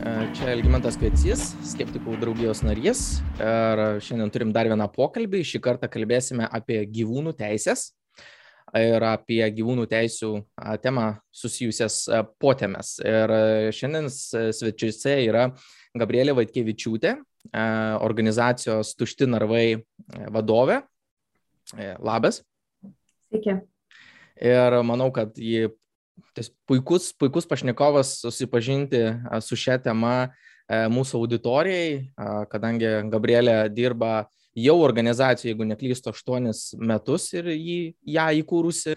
čia Elgimantas Kvecys, skeptikų draugijos narys. Ir šiandien turim dar vieną pokalbį. Šį kartą kalbėsime apie gyvūnų teisės ir apie gyvūnų teisų temą susijusias potėmes. Ir šiandien svečiuose yra Gabrielė Vaitkevičiūtė, organizacijos Tušti narvai vadovė. Labas. Sveiki. Ir manau, kad ji puikus, puikus pašnekovas susipažinti su šia tema mūsų auditorijai, kadangi Gabrielė dirba jau organizacijoje, jeigu neklystu, 8 metus ir jį, ją įkūrusi.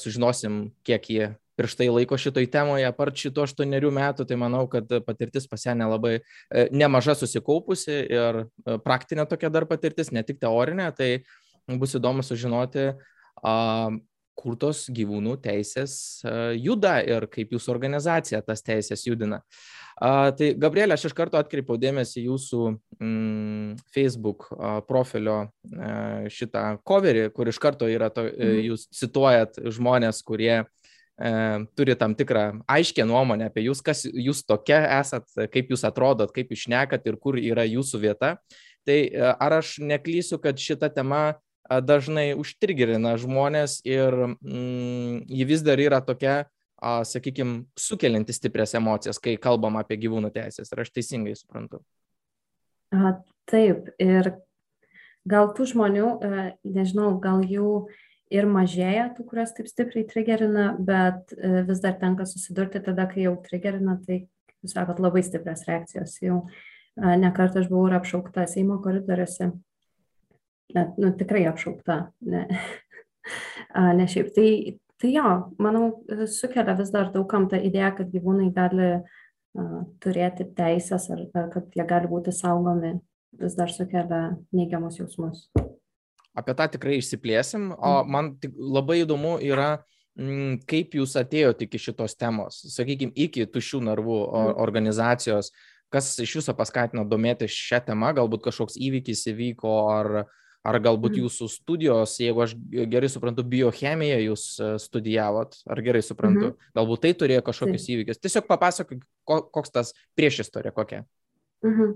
Sužinosim, kiek jie prieš tai laiko šitoj temoje, apart šito 8 metų, tai manau, kad patirtis pas ją nelabai nemaža susikaupusi ir praktinė tokia dar patirtis, ne tik teorinė, tai bus įdomu sužinoti, kur tos gyvūnų teisės juda ir kaip jūsų organizacija tas teisės judina. Tai Gabrielė, aš iš karto atkreipiau dėmesį jūsų mm, Facebook profilio šitą coverį, kur iš karto yra, to, mhm. jūs cituojat žmonės, kurie e, turi tam tikrą aiškę nuomonę apie jūs, kas jūs tokia esat, kaip jūs atrodot, kaip išnekat ir kur yra jūsų vieta. Tai ar aš neklysiu, kad šita tema dažnai užtrigirina žmonės ir mm, ji vis dar yra tokia, sakykime, sukelianti stiprias emocijas, kai kalbam apie gyvūnų teisės. Ir aš teisingai suprantu. A, taip, ir gal tų žmonių, nežinau, gal jų ir mažėja, tų, kurias taip stipriai trigerina, bet vis dar tenka susidurti tada, kai jau trigerina, tai, jūs sakot, labai stiprias reakcijos. Jau nekartą aš buvau ir apšaukta Seimo koridoriuose net, nu, tikrai apšaukta, ne, ne šiaip. Tai, tai jo, manau, sukelia vis dar daugam tą idėją, kad gyvūnai gali uh, turėti teisės ar, ar kad jie gali būti saugomi, vis dar sukelia neigiamus jausmus. Apie tą tikrai išsiplėsim, o mm. man labai įdomu yra, mm, kaip jūs atėjote iki šitos temos, sakykime, iki tušių narvų mm. organizacijos, kas iš jūsų paskatino domėtis šią temą, galbūt kažkoks įvykis įvyko ar uh, ar galbūt mm. jūsų studijos, jeigu aš gerai suprantu, biochemiją jūs e, studijavot, ar gerai suprantu, -hmm. galbūt tai turėjo kažkokius tai. įvykius. Tiesiog papasakok, koks tas priešistorė kokia. -hmm.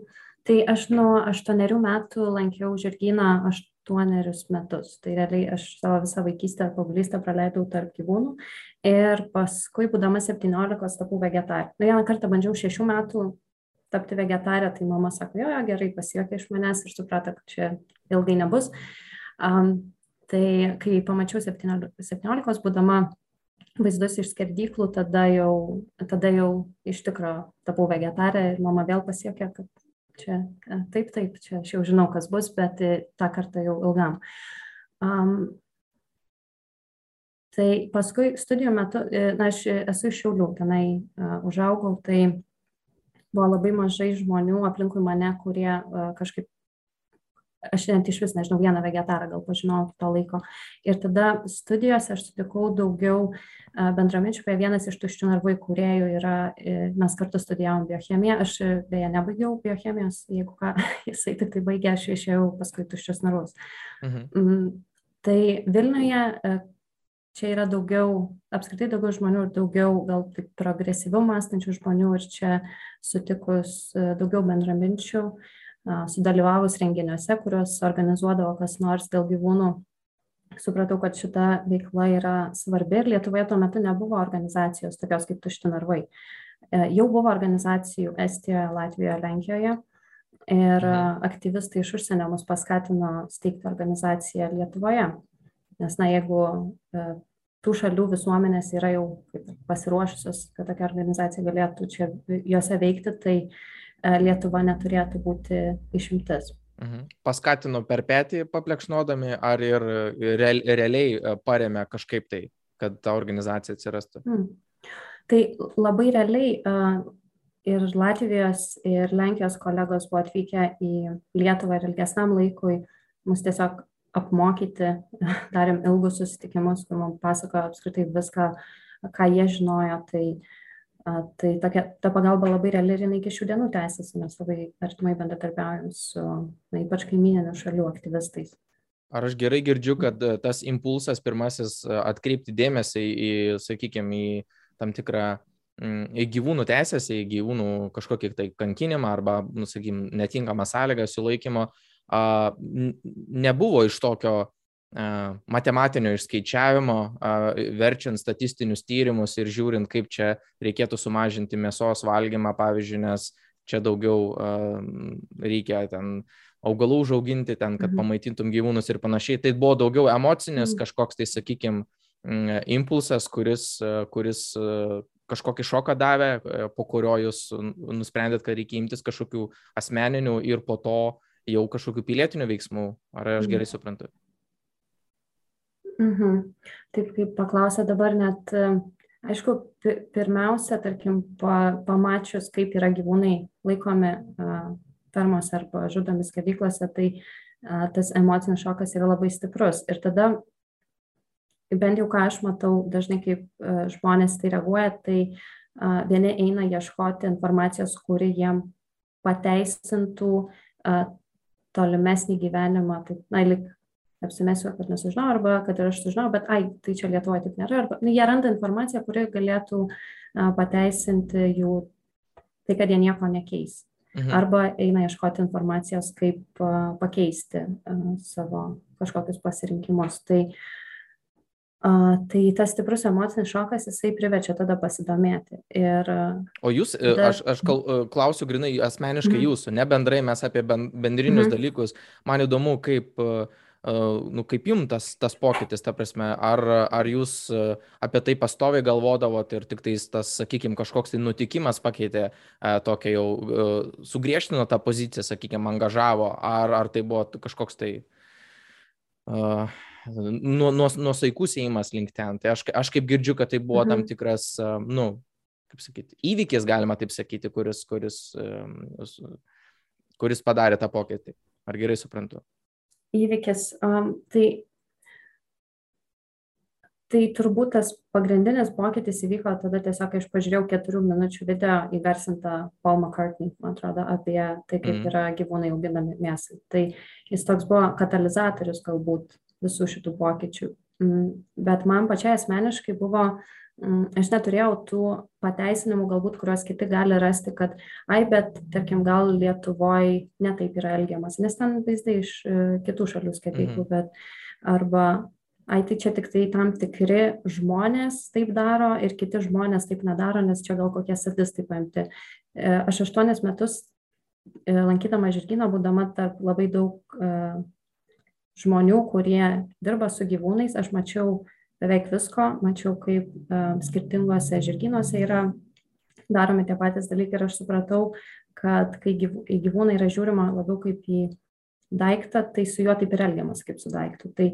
Tai aš nuo aštuonerių metų lankiau žirgyną aštuonerius metus. Tai realiai aš savo visą vaikystę ir paauglystę praleidau tarp gyvūnų. Ir paskui, būdama 17, tapau vegetarė. Nu, vieną kartą bandžiau šešių metų tapti vegetarė, tai mama sako, jo, jo gerai, pasijuokė iš manęs ir suprato, kad čia ilgai nebus. Um, tai kai pamačiau 17, 17 būdama vaizdus iš skerdyklų, tada jau, tada jau iš tikrųjų tapau vegetarė ir mama vėl pasiekė, kad čia taip, taip, čia aš jau žinau, kas bus, bet tą kartą jau ilgam. Um, tai paskui studijų metu, na, aš esu iš Šiaulių, tenai uh, užaugau, tai buvo labai mažai žmonių aplinkui mane, kurie uh, kažkaip, aš net iš vis nežinau, vieną vegetarą gal pažinojau to laiko. Ir tada studijose aš sutikau daugiau uh, bendraminčių, beje, vienas iš tuščių narvų įkūrėjų yra, uh, mes kartu studijavom biochemiją, aš beje nebaigiau biochemijos, jeigu ką, jisai tik tai baigė, aš išėjau paskui tuščius narvus. Mhm. Mm, tai Vilniuje čia yra daugiau, apskritai daugiau žmonių ir daugiau gal taip progresyviau mąstančių žmonių ir čia sutikus e, daugiau bendraminčių, sudalyvavus renginiuose, kuriuos organizuodavo kas nors dėl gyvūnų, supratau, kad šita veikla yra svarbi ir Lietuvoje tuo metu nebuvo organizacijos tokios kaip Tušti narvai. E, jau buvo organizacijų Estijoje, Latvijoje, Lenkijoje ir mhm. aktyvistai iš užsienio mus paskatino steigti organizaciją Lietuvoje. Nes, na, jeigu e, tų šalių visuomenės yra jau pasiruošusios, kad tokia organizacija galėtų čia juose veikti, tai e, Lietuva neturėtų būti išimtis. Mhm. Paskatino per petį paplekšnodami ar ir real, realiai e, paremė kažkaip tai, kad ta organizacija atsirastų? Hmm. Tai labai realiai ir Latvijos, ir Lenkijos kolegos buvo atvykę į Lietuvą ir ilgesnam laikui mus tiesiog apmokyti, darėm ilgus susitikimus, kur mums pasakojo apskritai viską, ką jie žinojo. Tai, tai tokia, ta pagalba labai reali ir jinai iki šių dienų tęsiasi, mes labai artimai bendradarbiaujam su na, ypač kaimininių šalių aktyvistais. Ar aš gerai girdžiu, kad tas impulsas pirmasis atkreipti dėmesį į, sakykime, į tam tikrą mm, į gyvūnų teisės, į gyvūnų kažkokį tai kankinimą arba, nusakykim, netinkamą sąlygą sulaikymo, nebuvo iš tokio matematinio išskaičiavimo, verčiant statistinius tyrimus ir žiūrint, kaip čia reikėtų sumažinti mėsos valgymą, pavyzdžiui, nes čia daugiau reikia ten augalų užauginti, ten, kad mhm. pamaitintum gyvūnus ir panašiai. Tai buvo daugiau emocinis mhm. kažkoks, tai sakykime, impulsas, kuris, kuris kažkokį šoką davė, po kurio jūs nusprendėt, kad reikia imtis kažkokių asmeninių ir po to jau kažkokių pilietinių veiksmų. Ar aš gerai mhm. suprantu? Mhm. Taip kaip paklausė dabar net Aišku, pirmiausia, tarkim, pa, pamačius, kaip yra gyvūnai laikomi fermos arba žudomi skerdyklose, tai tas emocinis šokas yra labai stiprus. Ir tada, bent jau ką aš matau, dažnai kaip žmonės tai reaguoja, tai vieni eina ieškoti informacijos, kuri jiem pateisintų tolimesnį gyvenimą, tai, na, lik apsimesiu, kad nesužinau, arba kad ir aš sužinau, bet ai, tai čia Lietuvoje taip nėra. Arba, nu, jie randa informaciją, kuri galėtų a, pateisinti jų tai, kad jie nieko nekeis. Mhm. Arba eina ieškoti informacijos, kaip a, pakeisti a, savo kažkokius pasirinkimus. Tai, a, tai tas stiprus emocinis šokas, jisai priverčia tada pasidomėti. Ir, o jūs, e, tada... aš, aš kal, e, klausiu grinai asmeniškai mhm. jūsų, ne bendrai mes apie bendrinius mhm. dalykus. Man įdomu, kaip uh, nu, kaip jums tas, tas pokytis, ta prasme, ar, ar jūs apie tai pastoviai galvodavot ir tik tais tas, sakykime, kažkoks tai nutikimas pakeitė tokia jau, sugriežtino tą poziciją, sakykime, angažavo, ar, ar tai buvo kažkoks tai uh, nuosaikus įėjimas link ten. Tai aš, aš kaip girdžiu, kad tai buvo mhm. tam tikras, nu, kaip sakyti, įvykis, galima taip sakyti, kuris, kuris, kuris padarė tą pokytį. Ar gerai suprantu? įvykis. Um, tai, tai turbūt tas pagrindinis pokytis įvyko tada tiesiog, kai aš pažiūrėjau keturių minučių video įgarsintą Paul McCartney, man atrodo, apie tai, kaip mm. yra gyvūnai auginami mėsai. Tai jis toks buvo katalizatorius galbūt visų šitų pokyčių. Mm, bet man pačiai asmeniškai buvo Mm, aš neturėjau tų pateisinimų, galbūt, kuriuos kiti gali rasti, kad, ai, bet, tarkim, gal Lietuvoje netaip yra elgiamas, nes ten vaizdai iš e, kitų šalių skaityklų, mhm. bet arba, ai, tai čia tik tai tam tikri žmonės taip daro ir kiti žmonės taip nedaro, nes čia gal kokie sadistai paimti. E, aš aštuonis metus e, lankydama žirgyną, būdama tarp labai daug žmonių, kurie dirba su gyvūnais, aš mačiau beveik visko, mačiau, kaip uh, skirtingose žirgynuose yra daromi tie patys dalykai ir aš supratau, kad kai į gyvūną yra žiūrima labiau kaip į daiktą, tai su juo taip ir elgiamas kaip su daiktu. Tai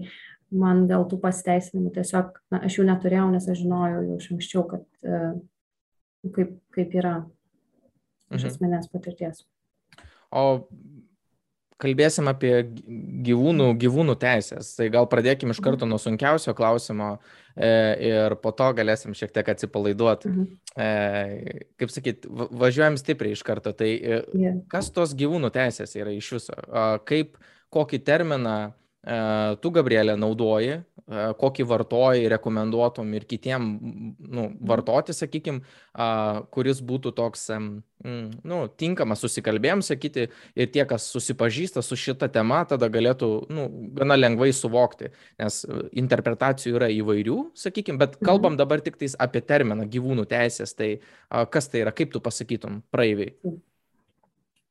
man dėl tų pasiteisinimų tiesiog, na, aš jų neturėjau, nes aš žinojau jau iš anksčiau, kad uh, kaip, kaip yra iš mhm. asmenės patirties. O kalbėsim apie gyvūnų, gyvūnų teisės. Tai gal pradėkim iš karto nuo sunkiausio klausimo e, ir po to galėsim šiek tiek atsipalaiduoti. Mhm. E, kaip sakyt, važiuojam stipriai iš karto. Tai e, kas tos gyvūnų teisės yra iš viso? Kaip, kokį terminą e, tu, Gabrielė, naudoji kokį vartoji, rekomenduotum ir kitiem nu, vartoti, sakykime, kuris būtų toks nu, tinkamas susikalbėjom, sakyti, ir tie, kas susipažįsta su šita tema, tada galėtų nu, gana lengvai suvokti, nes interpretacijų yra įvairių, sakykime, bet mhm. kalbam dabar tik apie terminą gyvūnų teisės, tai kas tai yra, kaip tu pasakytum, praeiviai.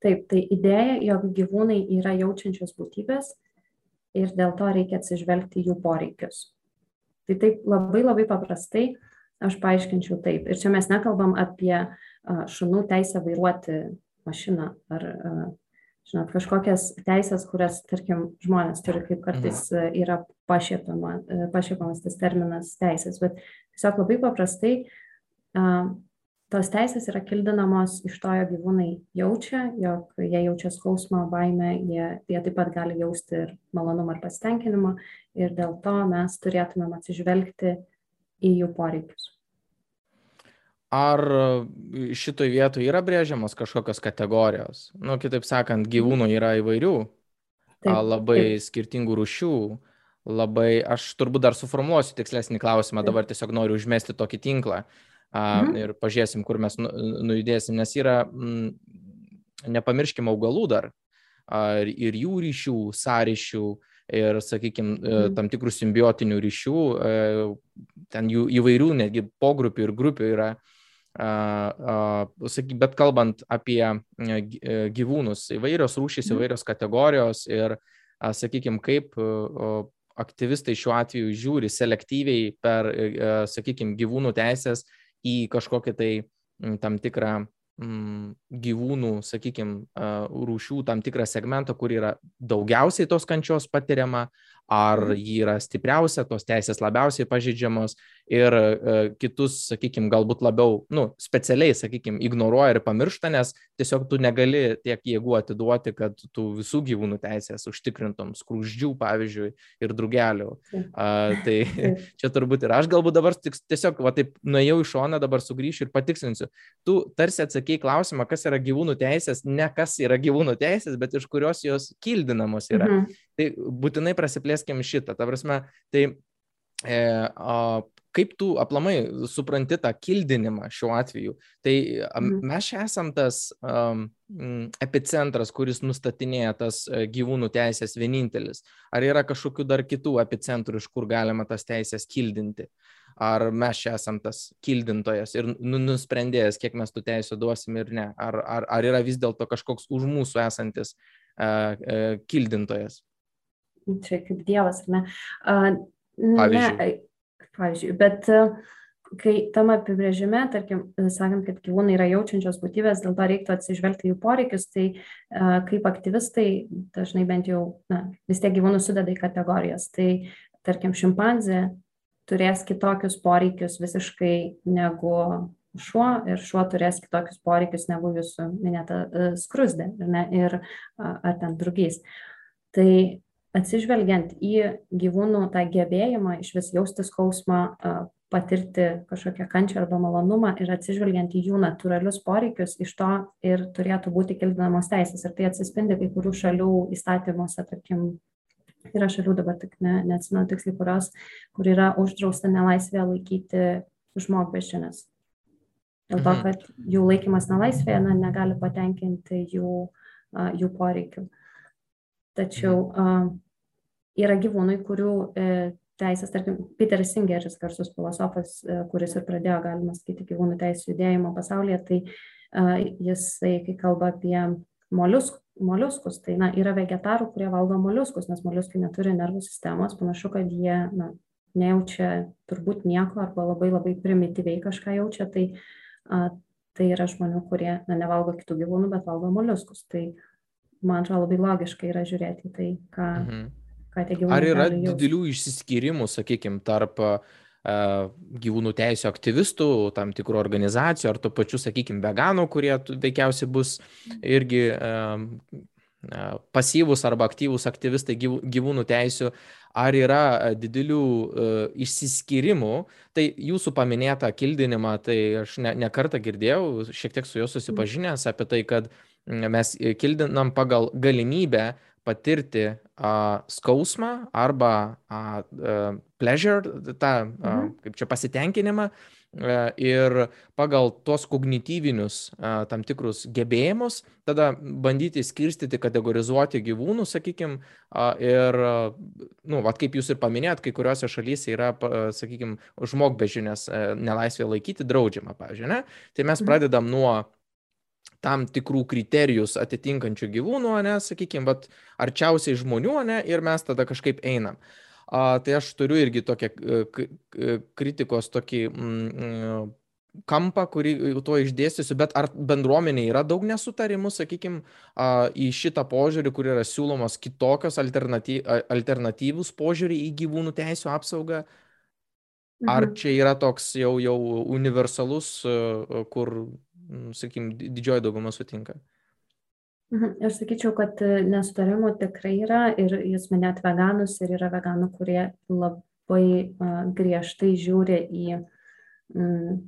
Taip, tai idėja, jog gyvūnai yra jaučiančios būtybės ir dėl to reikia atsižvelgti jų poreikius. Tai taip labai labai paprastai aš paaiškinčiau taip. Ir čia mes nekalbam apie šunų teisę vairuoti mašiną ar, žinot, kažkokias teisės, kurias, tarkim, žmonės turi, kaip kartais mhm. yra pašiepiama, pašiepiamas tas terminas teisės. Bet tiesiog labai paprastai tos teisės yra kildinamos iš to, jog gyvūnai jaučia, jog jie jaučia skausmą, baimę, jie, jie taip pat gali jausti ir malonumą ir pasitenkinimą ir dėl to mes turėtumėm atsižvelgti į jų poreikius. Ar šitoj vietoje yra brėžiamos kažkokios kategorijos? Nu, kitaip sakant, gyvūnų yra įvairių, taip, labai taip. skirtingų rušių, labai, aš turbūt dar suformuosiu tikslesnį klausimą, dabar tiesiog noriu užmesti tokį tinklą. Mhm. ir pažiūrėsim, kur mes nu, nujudėsim, nes yra, m, nepamirškim augalų dar ir jų ryšių, sąryšių ir, sakykime, mhm. tam tikrų simbiotinių ryšių, ten jų įvairių, netgi pogrupių ir grupių yra. Bet kalbant apie gyvūnus, įvairios rūšys, mhm. įvairios kategorijos ir, sakykime, kaip aktyvistai šiuo atveju žiūri selektyviai per, sakykime, gyvūnų teisės į kažkokį tai tam tikrą gyvūnų, sakykime, rūšių tam tikrą segmentą, kur yra daugiausiai tos kančios patiriama, ar mhm. ji yra stipriausia, tos teisės labiausiai pažydžiamos ir e, kitus, sakykime, galbūt labiau, nu, specialiai, sakykime, ignoruoja ir pamiršta, nes tiesiog tu negali tiek jėgų atiduoti, kad tu visų gyvūnų teisės užtikrintum, skrūždžių, pavyzdžiui, ir drugelių. A, tai čia turbūt ir aš galbūt dabar tiesiog, va taip, nuėjau į šoną, dabar sugrįšiu ir patikslinsiu. Tu tarsi atsakėjai klausimą, kas yra gyvūnų teisės, ne kas yra gyvūnų teisės, bet iš kurios jos kildinamos yra. Mhm. Tai būtinai prasiplėskim šitą. Ta prasme, tai e, o, kaip tu aplamai supranti tą kildinimą šiuo atveju. Tai mhm. mes čia esam tas um, epicentras, kuris nustatinėja tas e, gyvūnų teisės vienintelis. Ar yra kažkokių dar kitų epicentrų, iš kur galima tas teisės kildinti? Ar mes čia esam tas kildintojas ir nu, nusprendėjęs, kiek mes tų teisų duosim ir ne? Ar, ar, ar yra vis dėlto kažkoks už mūsų esantis uh, uh, kildintojas? Čia kaip Dievas, ar ne? Pavyzdžiui. Ne, pavyzdžiui, bet kai tam apibrėžime, tarkim, sakant, kad gyvūnai yra jaučiančios būtybės, dėl to reiktų atsižvelgti jų poreikius, tai kaip aktyvistai dažnai bent jau, na, vis tiek gyvūnų sudeda į kategorijas. Tai, tarkim, šimpanzė turės kitokius poreikius visiškai negu šuo ir šuo turės kitokius poreikius negu jūsų minėta skrusdė ne, ir ar ten drugys. Tai atsižvelgiant į gyvūnų tą gebėjimą išvis jausti skausmą, patirti kažkokią kančią arba malonumą ir atsižvelgiant į jų natūralius poreikius, iš to ir turėtų būti kildinamos teisės. Ir tai atsispindi kai kurių šalių įstatymuose, tarkim, yra šalių dabar tik ne, neatsimenu tiksliai, kurios, kur yra uždrausta nelaisvėje laikyti žmogbežinės. Dėl to, mhm. kad jų laikymas nelaisvėje na, negali patenkinti jų, jų poreikių. Tačiau yra gyvūnai, kurių e, teisės, tarkim, Peteris Singeris, garsus filosofas, e, kuris ir pradėjo, galima sakyti, gyvūnų teisų judėjimo pasaulyje, tai jisai, kai kalba apie moliuskus, moliuskus, tai na, yra vegetarų, kurie valgo moliuskus, nes moliuskai neturi nervų sistemos, panašu, kad jie na, nejaučia turbūt nieko arba labai labai primityviai kažką jaučia, tai, a, tai yra žmonių, kurie na, nevalgo kitų gyvūnų, bet valgo moliuskus. Tai man atrodo labai logiška yra žiūrėti tai, ką, mhm. ką tie gyvūnai. Ar yra didelių išsiskyrimų, sakykime, tarp uh, gyvūnų teisų aktyvistų, tam tikrų organizacijų, ar to pačių, sakykime, veganų, kurie veikiausiai bus irgi uh, pasyvus arba aktyvus aktyvistai gyvūnų teisų, ar yra didelių išsiskyrimų. Tai jūsų paminėta kildinimą, tai aš ne, ne kartą girdėjau, šiek tiek su juo susipažinęs apie tai, kad uh, mes kildinam pagal galimybę patirti a, skausmą arba a, a, pleasure, tą, mhm. kaip čia pasitenkinimą a, ir pagal tuos kognityvinius a, tam tikrus gebėjimus tada bandyti skirstyti, kategorizuoti gyvūnus, sakykime, ir, nu, vat kaip jūs ir paminėjot, kai kuriuose šalyse yra, sakykime, žmogbežinės nelaisvė laikyti draudžiama, pavyzdžiui, ne? Tai mes mhm. pradedam nuo tam tikrų kriterijus atitinkančių gyvūnų, ne, sakykime, bet arčiausiai žmonių, ne, ir mes tada kažkaip einam. A, tai aš turiu irgi tokią kritikos tokį mm, kampą, kurį tuo išdėstysiu, bet ar bendruomenė yra daug nesutarimų, sakykime, į šitą požiūrį, kur yra siūlomos kitokios alternaty, alternatyvus požiūrį į gyvūnų teisų apsaugą, ar mhm. čia yra toks jau, jau universalus, kur Mm, sakykime, didžioji dauguma sutinka. Mhm. Aš sakyčiau, kad e, nesutarimų tikrai yra ir jūs minėt veganus ir yra veganų, kurie labai uh, griežtai žiūri į, mm,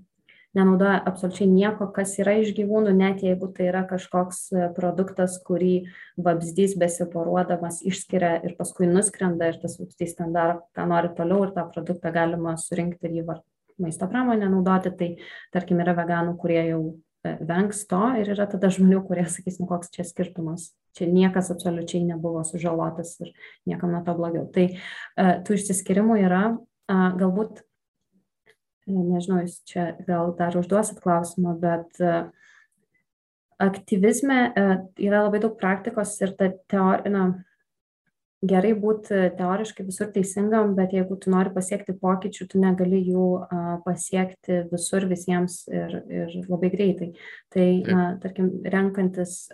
nenaudoja absoliučiai nieko, kas yra iš gyvūnų, net jeigu tai yra kažkoks e, produktas, kurį vabzdys besiporuodamas išskiria ir paskui nuskrenda ir tas vabzdys ten daro, ką nori toliau ir tą produktą galima surinkti ir jį maisto pramonę naudoti, tai tarkim yra veganų, kurie jau e, vengs to ir yra tada žmonių, kurie sakys, nu koks čia skirtumas, čia niekas absoliučiai nebuvo sužalotas ir niekam nuo to blogiau. Tai tų išsiskirimų yra, galbūt, nežinau, jūs čia gal dar užduosit klausimą, bet aktyvizme yra labai daug praktikos ir ta teorija, gerai būti teoriškai visur teisingam, bet jeigu tu nori pasiekti pokyčių, tu negali jų pasiekti visur visiems ir, ir labai greitai. Tai, na, tarkim, renkantis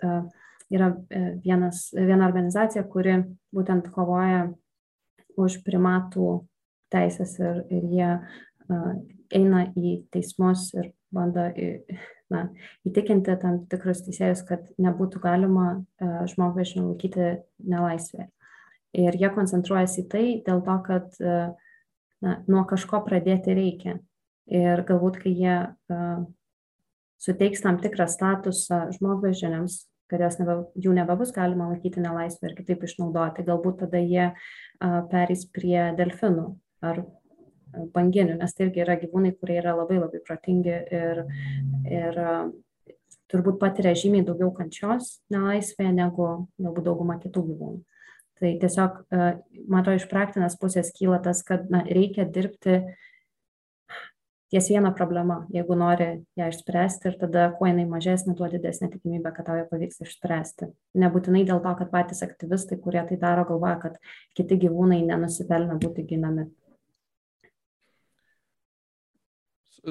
yra e, vienas, viena organizacija, kuri būtent kovoja už primatų teisės ir, ir jie eina į teismus ir bando na, įtikinti tam tikrus teisėjus, kad nebūtų galima žmogvežimį laikyti nelaisvėje ir jie koncentruojasi į tai dėl to, kad e, na, nuo kažko pradėti reikia. Ir galbūt, kai jie uh, suteiks tam tikrą statusą žmogvežiniams, kad nebe, jų nebebus galima laikyti nelaisvę ir kitaip išnaudoti, galbūt tada jie uh, perės prie delfinų ar banginių, nes tai irgi yra gyvūnai, kurie yra labai labai protingi ir, ir uh, turbūt patiria žymiai daugiau kančios nelaisvėje negu galbūt dauguma kitų gyvūnų tai tiesiog e, atrodo iš praktinės pusės kyla tas kad na reikia dirbti ties viena problema. Jeigu nori ją išspręsti ir tada kuo jinai mažesnė tuo didesnė tikimybė kad tau ją pavyks išspręsti. Nebūtinai dėl to kad patys aktyvistai kurie tai daro galvoja kad kiti gyvūnai nenusipelno būti ginami.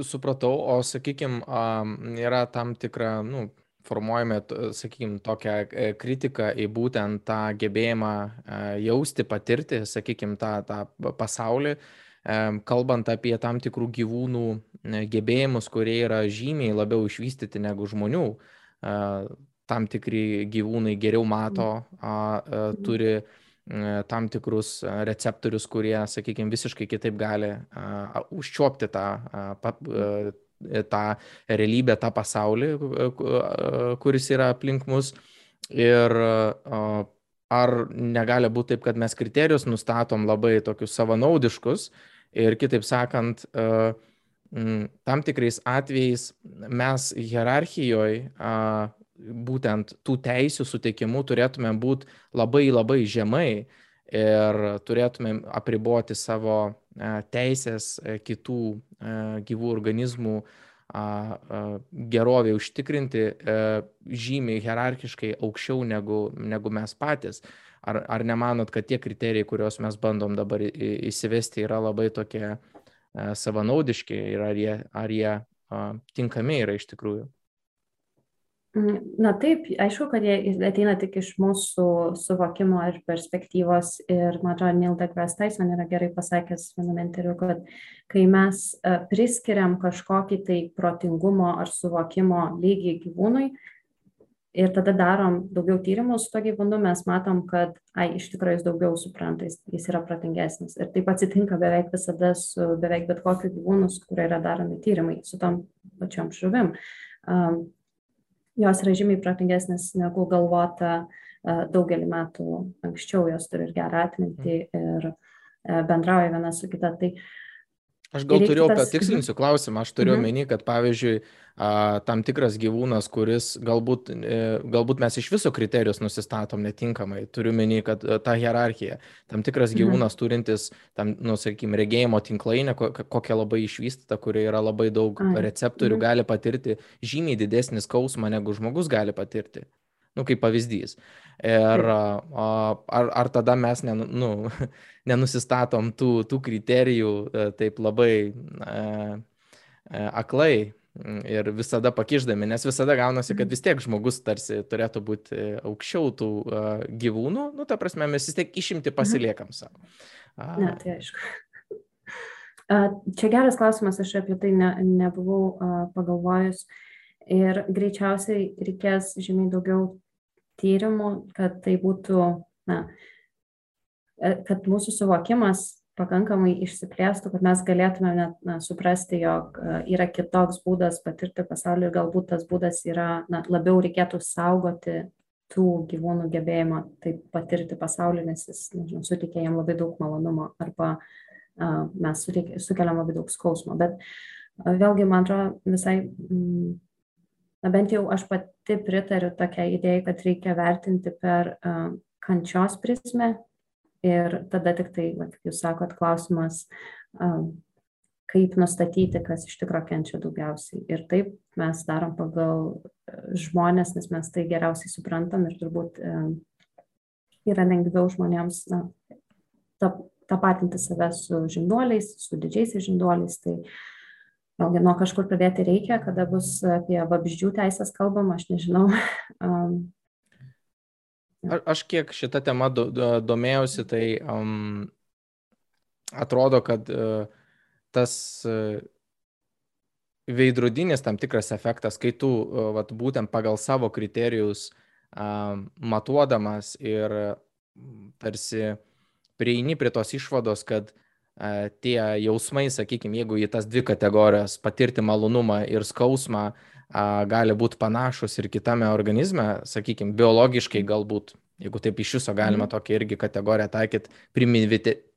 Supratau o sakykim yra tam tikra nu formuojame, sakykime, tokią e, kritiką į būtent tą gebėjimą e, jausti, patirti, sakykime, tą, tą pasaulį, e, kalbant apie tam tikrų gyvūnų gebėjimus, kurie yra žymiai labiau išvystyti negu žmonių. Tam tikri gyvūnai geriau mato, turi tam tikrus receptorius, kurie, sakykime, visiškai kitaip gali užčiopti tą tą realybę, tą pasaulį, kuris yra aplink mus. Ir ar negali būti taip, kad mes kriterijus nustatom labai tokius savanaudiškus ir kitaip sakant, tam tikrais atvejais mes hierarchijoje būtent tų teisių suteikimu turėtume būti labai labai žemai ir turėtumėm apriboti savo e, teisės e, kitų e, gyvų organizmų gerovė užtikrinti žymiai hierarchiškai aukščiau negu, negu mes patys. Ar, ar nemanot, kad tie kriterijai, kuriuos mes bandom dabar įsivesti, yra labai tokie savanaudiški ir ar jie, ar jie tinkami yra iš tikrųjų? Na taip, aišku, kad jie ateina tik iš mūsų suvokimo ir perspektyvos ir, man atrodo, Neil deGrasse Tyson yra gerai pasakęs viename interviu, kad kai mes e, priskiriam kažkokį tai protingumo ar suvokimo lygį gyvūnui ir tada darom daugiau tyrimų su to gyvūnu, mes matom, kad, ai, iš tikrųjų jis daugiau supranta, jis yra protingesnis. Ir taip atsitinka beveik visada su beveik bet kokiu gyvūnu, su kuriuo yra daromi tyrimai, su tom pačiom žuvim. Um, jos yra žymiai protingesnės negu galvota e, daugelį metų anksčiau, jos turi ir gerą atmintį mhm. ir e, bendrauja viena su kita. Tai Aš gal turėjau, tas... patikslinsiu klausimą, aš turiu mhm. omeny, kad pavyzdžiui, a, tam tikras gyvūnas, kuris galbūt, e, galbūt mes iš viso kriterijus nusistatom netinkamai, turiu omeny, kad a, ta hierarchija, tam tikras mhm. gyvūnas turintis, tam, nu, sakykime, regėjimo tinklainę, ko, kokia labai išvystyta, kurioje yra labai daug receptorių, mhm. gali patirti žymiai didesnį skausmą, negu žmogus gali patirti nu, kaip pavyzdys. Ir ar, ar tada mes ne, nu, nenusistatom tų, tų kriterijų e, taip labai e, e, aklai ir visada pakiždami, nes visada gaunasi, kad mhm. vis tiek žmogus tarsi turėtų būti aukščiau tų uh, gyvūnų, nu, ta prasme, mes vis tiek išimti mhm. pasiliekam savo. Ne, tai aišku. Čia geras klausimas, aš apie tai ne, nebuvau pagalvojus. Uh, ir greičiausiai reikės žymiai daugiau tyrimų, kad tai būtų, na, e, kad mūsų suvokimas pakankamai išsiplėstų, kad mes galėtume net na, suprasti, jog e, yra kitoks būdas patirti pasaulį ir galbūt tas būdas yra, na, labiau reikėtų saugoti tų gyvūnų gebėjimą taip patirti pasaulį, nes jis, nežinau, suteikia jam labai daug malonumo arba mes sukeliam labai daug skausmo. Bet vėlgi, man atrodo, visai, mm, na bent jau aš pati pritariu tokia idėja, kad reikia vertinti per kančios prizmę ir tada tik tai, kaip jūs sakot, klausimas, kaip nustatyti, kas iš tikrųjų kenčia daugiausiai. Ir taip mes darom pagal žmonės, nes mes tai geriausiai suprantam ir turbūt yra lengviau žmonėms na, tapatinti save su žinduoliais, su didžiaisiais žinduoliais. Tai vėlgi nuo kažkur pradėti reikia, kada bus apie vabzdžių teisės kalbama, aš nežinau. A, aš kiek šitą temą do, do, domėjausi, tai um, atrodo, kad uh, tas uh, veidrodinis tam tikras efektas, kai tu uh, vat, būtent pagal savo kriterijus uh, matuodamas ir tarsi prieini prie tos išvados, kad uh, tie jausmai, sakykime, jeigu į tas dvi kategorijas patirti malonumą ir skausmą, gali būti panašus ir kitame organizme, sakykime, biologiškai galbūt, jeigu taip iš viso galima mm. tokią irgi kategoriją taikyti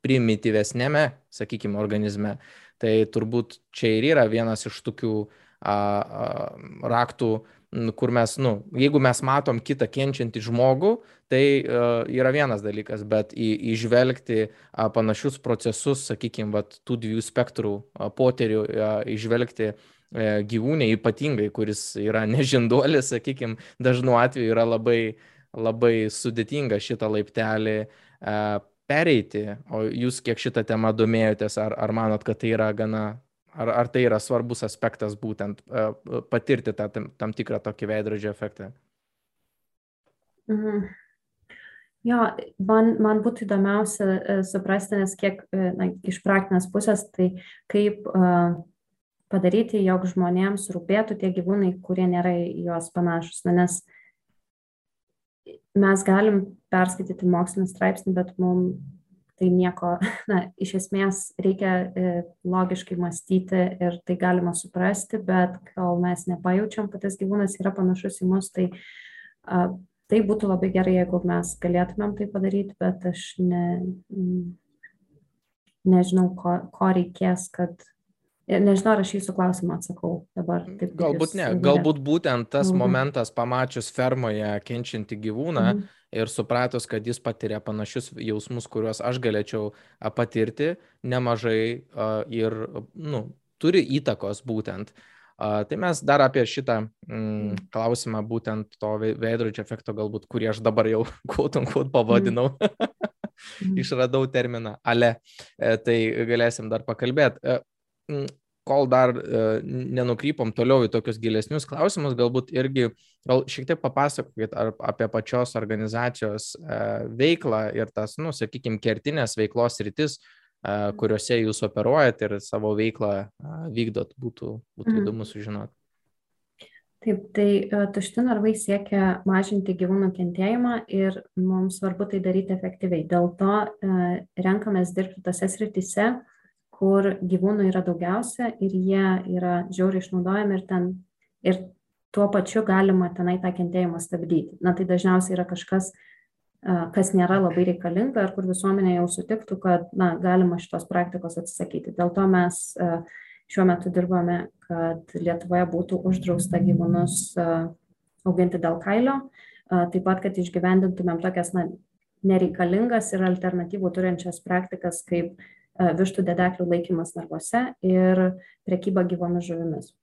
primityvesnėme, sakykime, organizme, tai turbūt čia ir yra vienas iš tokių raktų, kur mes, nu, jeigu mes matom kitą kenčiantį žmogų, tai uh, yra vienas dalykas, bet į, įžvelgti uh, panašius procesus, sakykime, tų dviejų spektrų uh, poterių, uh, įžvelgti uh, E, gyvūnė ypatingai, kuris yra nežinduolis, sakykime, dažnu atveju yra labai, labai sudėtinga šitą laiptelį e, pereiti. O jūs kiek šitą temą domėjotės, ar, ar manot, kad tai yra gana, ar, ar tai yra svarbus aspektas būtent e, patirti tą tam, tam tikrą tokį veidrodžio efektą? Mhm. Jo, man, man būtų įdomiausia suprasti, nes kiek na, iš praktinės pusės, tai kaip uh, padaryti, jog žmonėms rūpėtų tie gyvūnai, kurie nėra į juos panašus. Na, nes mes galim perskaityti mokslinį straipsnį, bet mums tai nieko, na, iš esmės reikia e, logiškai mąstyti ir tai galima suprasti, bet kol mes nepajaučiam, kad tas gyvūnas yra panašus į mus, tai a, tai būtų labai gerai, jeigu mes galėtumėm tai padaryti, bet aš ne, nežinau, ko, ko reikės, kad Nežinau, ar aš jūsų klausimą atsakau dabar. Taip, galbūt ne, galbūt būtent tas mhm. momentas pamačius fermoje kenčiantį gyvūną mhm. ir supratus, kad jis patiria panašius jausmus, kuriuos aš galėčiau patirti, nemažai ir nu, turi įtakos būtent. Tai mes dar apie šitą mm, mhm. klausimą, būtent to veidrodžio efekto, galbūt, kurį aš dabar jau quote unquote pavadinau. Mhm. Išradau terminą ale, e, tai galėsim dar pakalbėti. E, kol dar e, nenukrypom toliau į tokius gilesnius klausimus, galbūt irgi gal šiek tiek papasakokit apie pačios organizacijos e, veiklą ir tas, nu, sakykime, kertinės veiklos rytis, e, kuriuose jūs operuojat ir savo veiklą vykdot, būtų, būtų mhm. įdomu sužinoti. Taip, tai tušti narvai siekia mažinti gyvūnų kentėjimą ir mums svarbu tai daryti efektyviai. Dėl to renkamės dirbti tose srityse, kur gyvūnų yra daugiausia ir jie yra žiauriai išnaudojami ir ten ir tuo pačiu galima tenai tą kentėjimą stabdyti. Na tai dažniausiai yra kažkas, kas nėra labai reikalinga ir kur visuomenė jau sutiktų, kad na, galima šitos praktikos atsisakyti. Dėl to mes šiuo metu dirbame, kad Lietuvoje būtų uždrausta gyvūnus auginti dėl kailio, taip pat, kad išgyvendintumėm tokias na, nereikalingas ir alternatyvų turinčias praktikas kaip vištų dedeklių laikymas narvuose ir prekyba gyvomis žuvimis.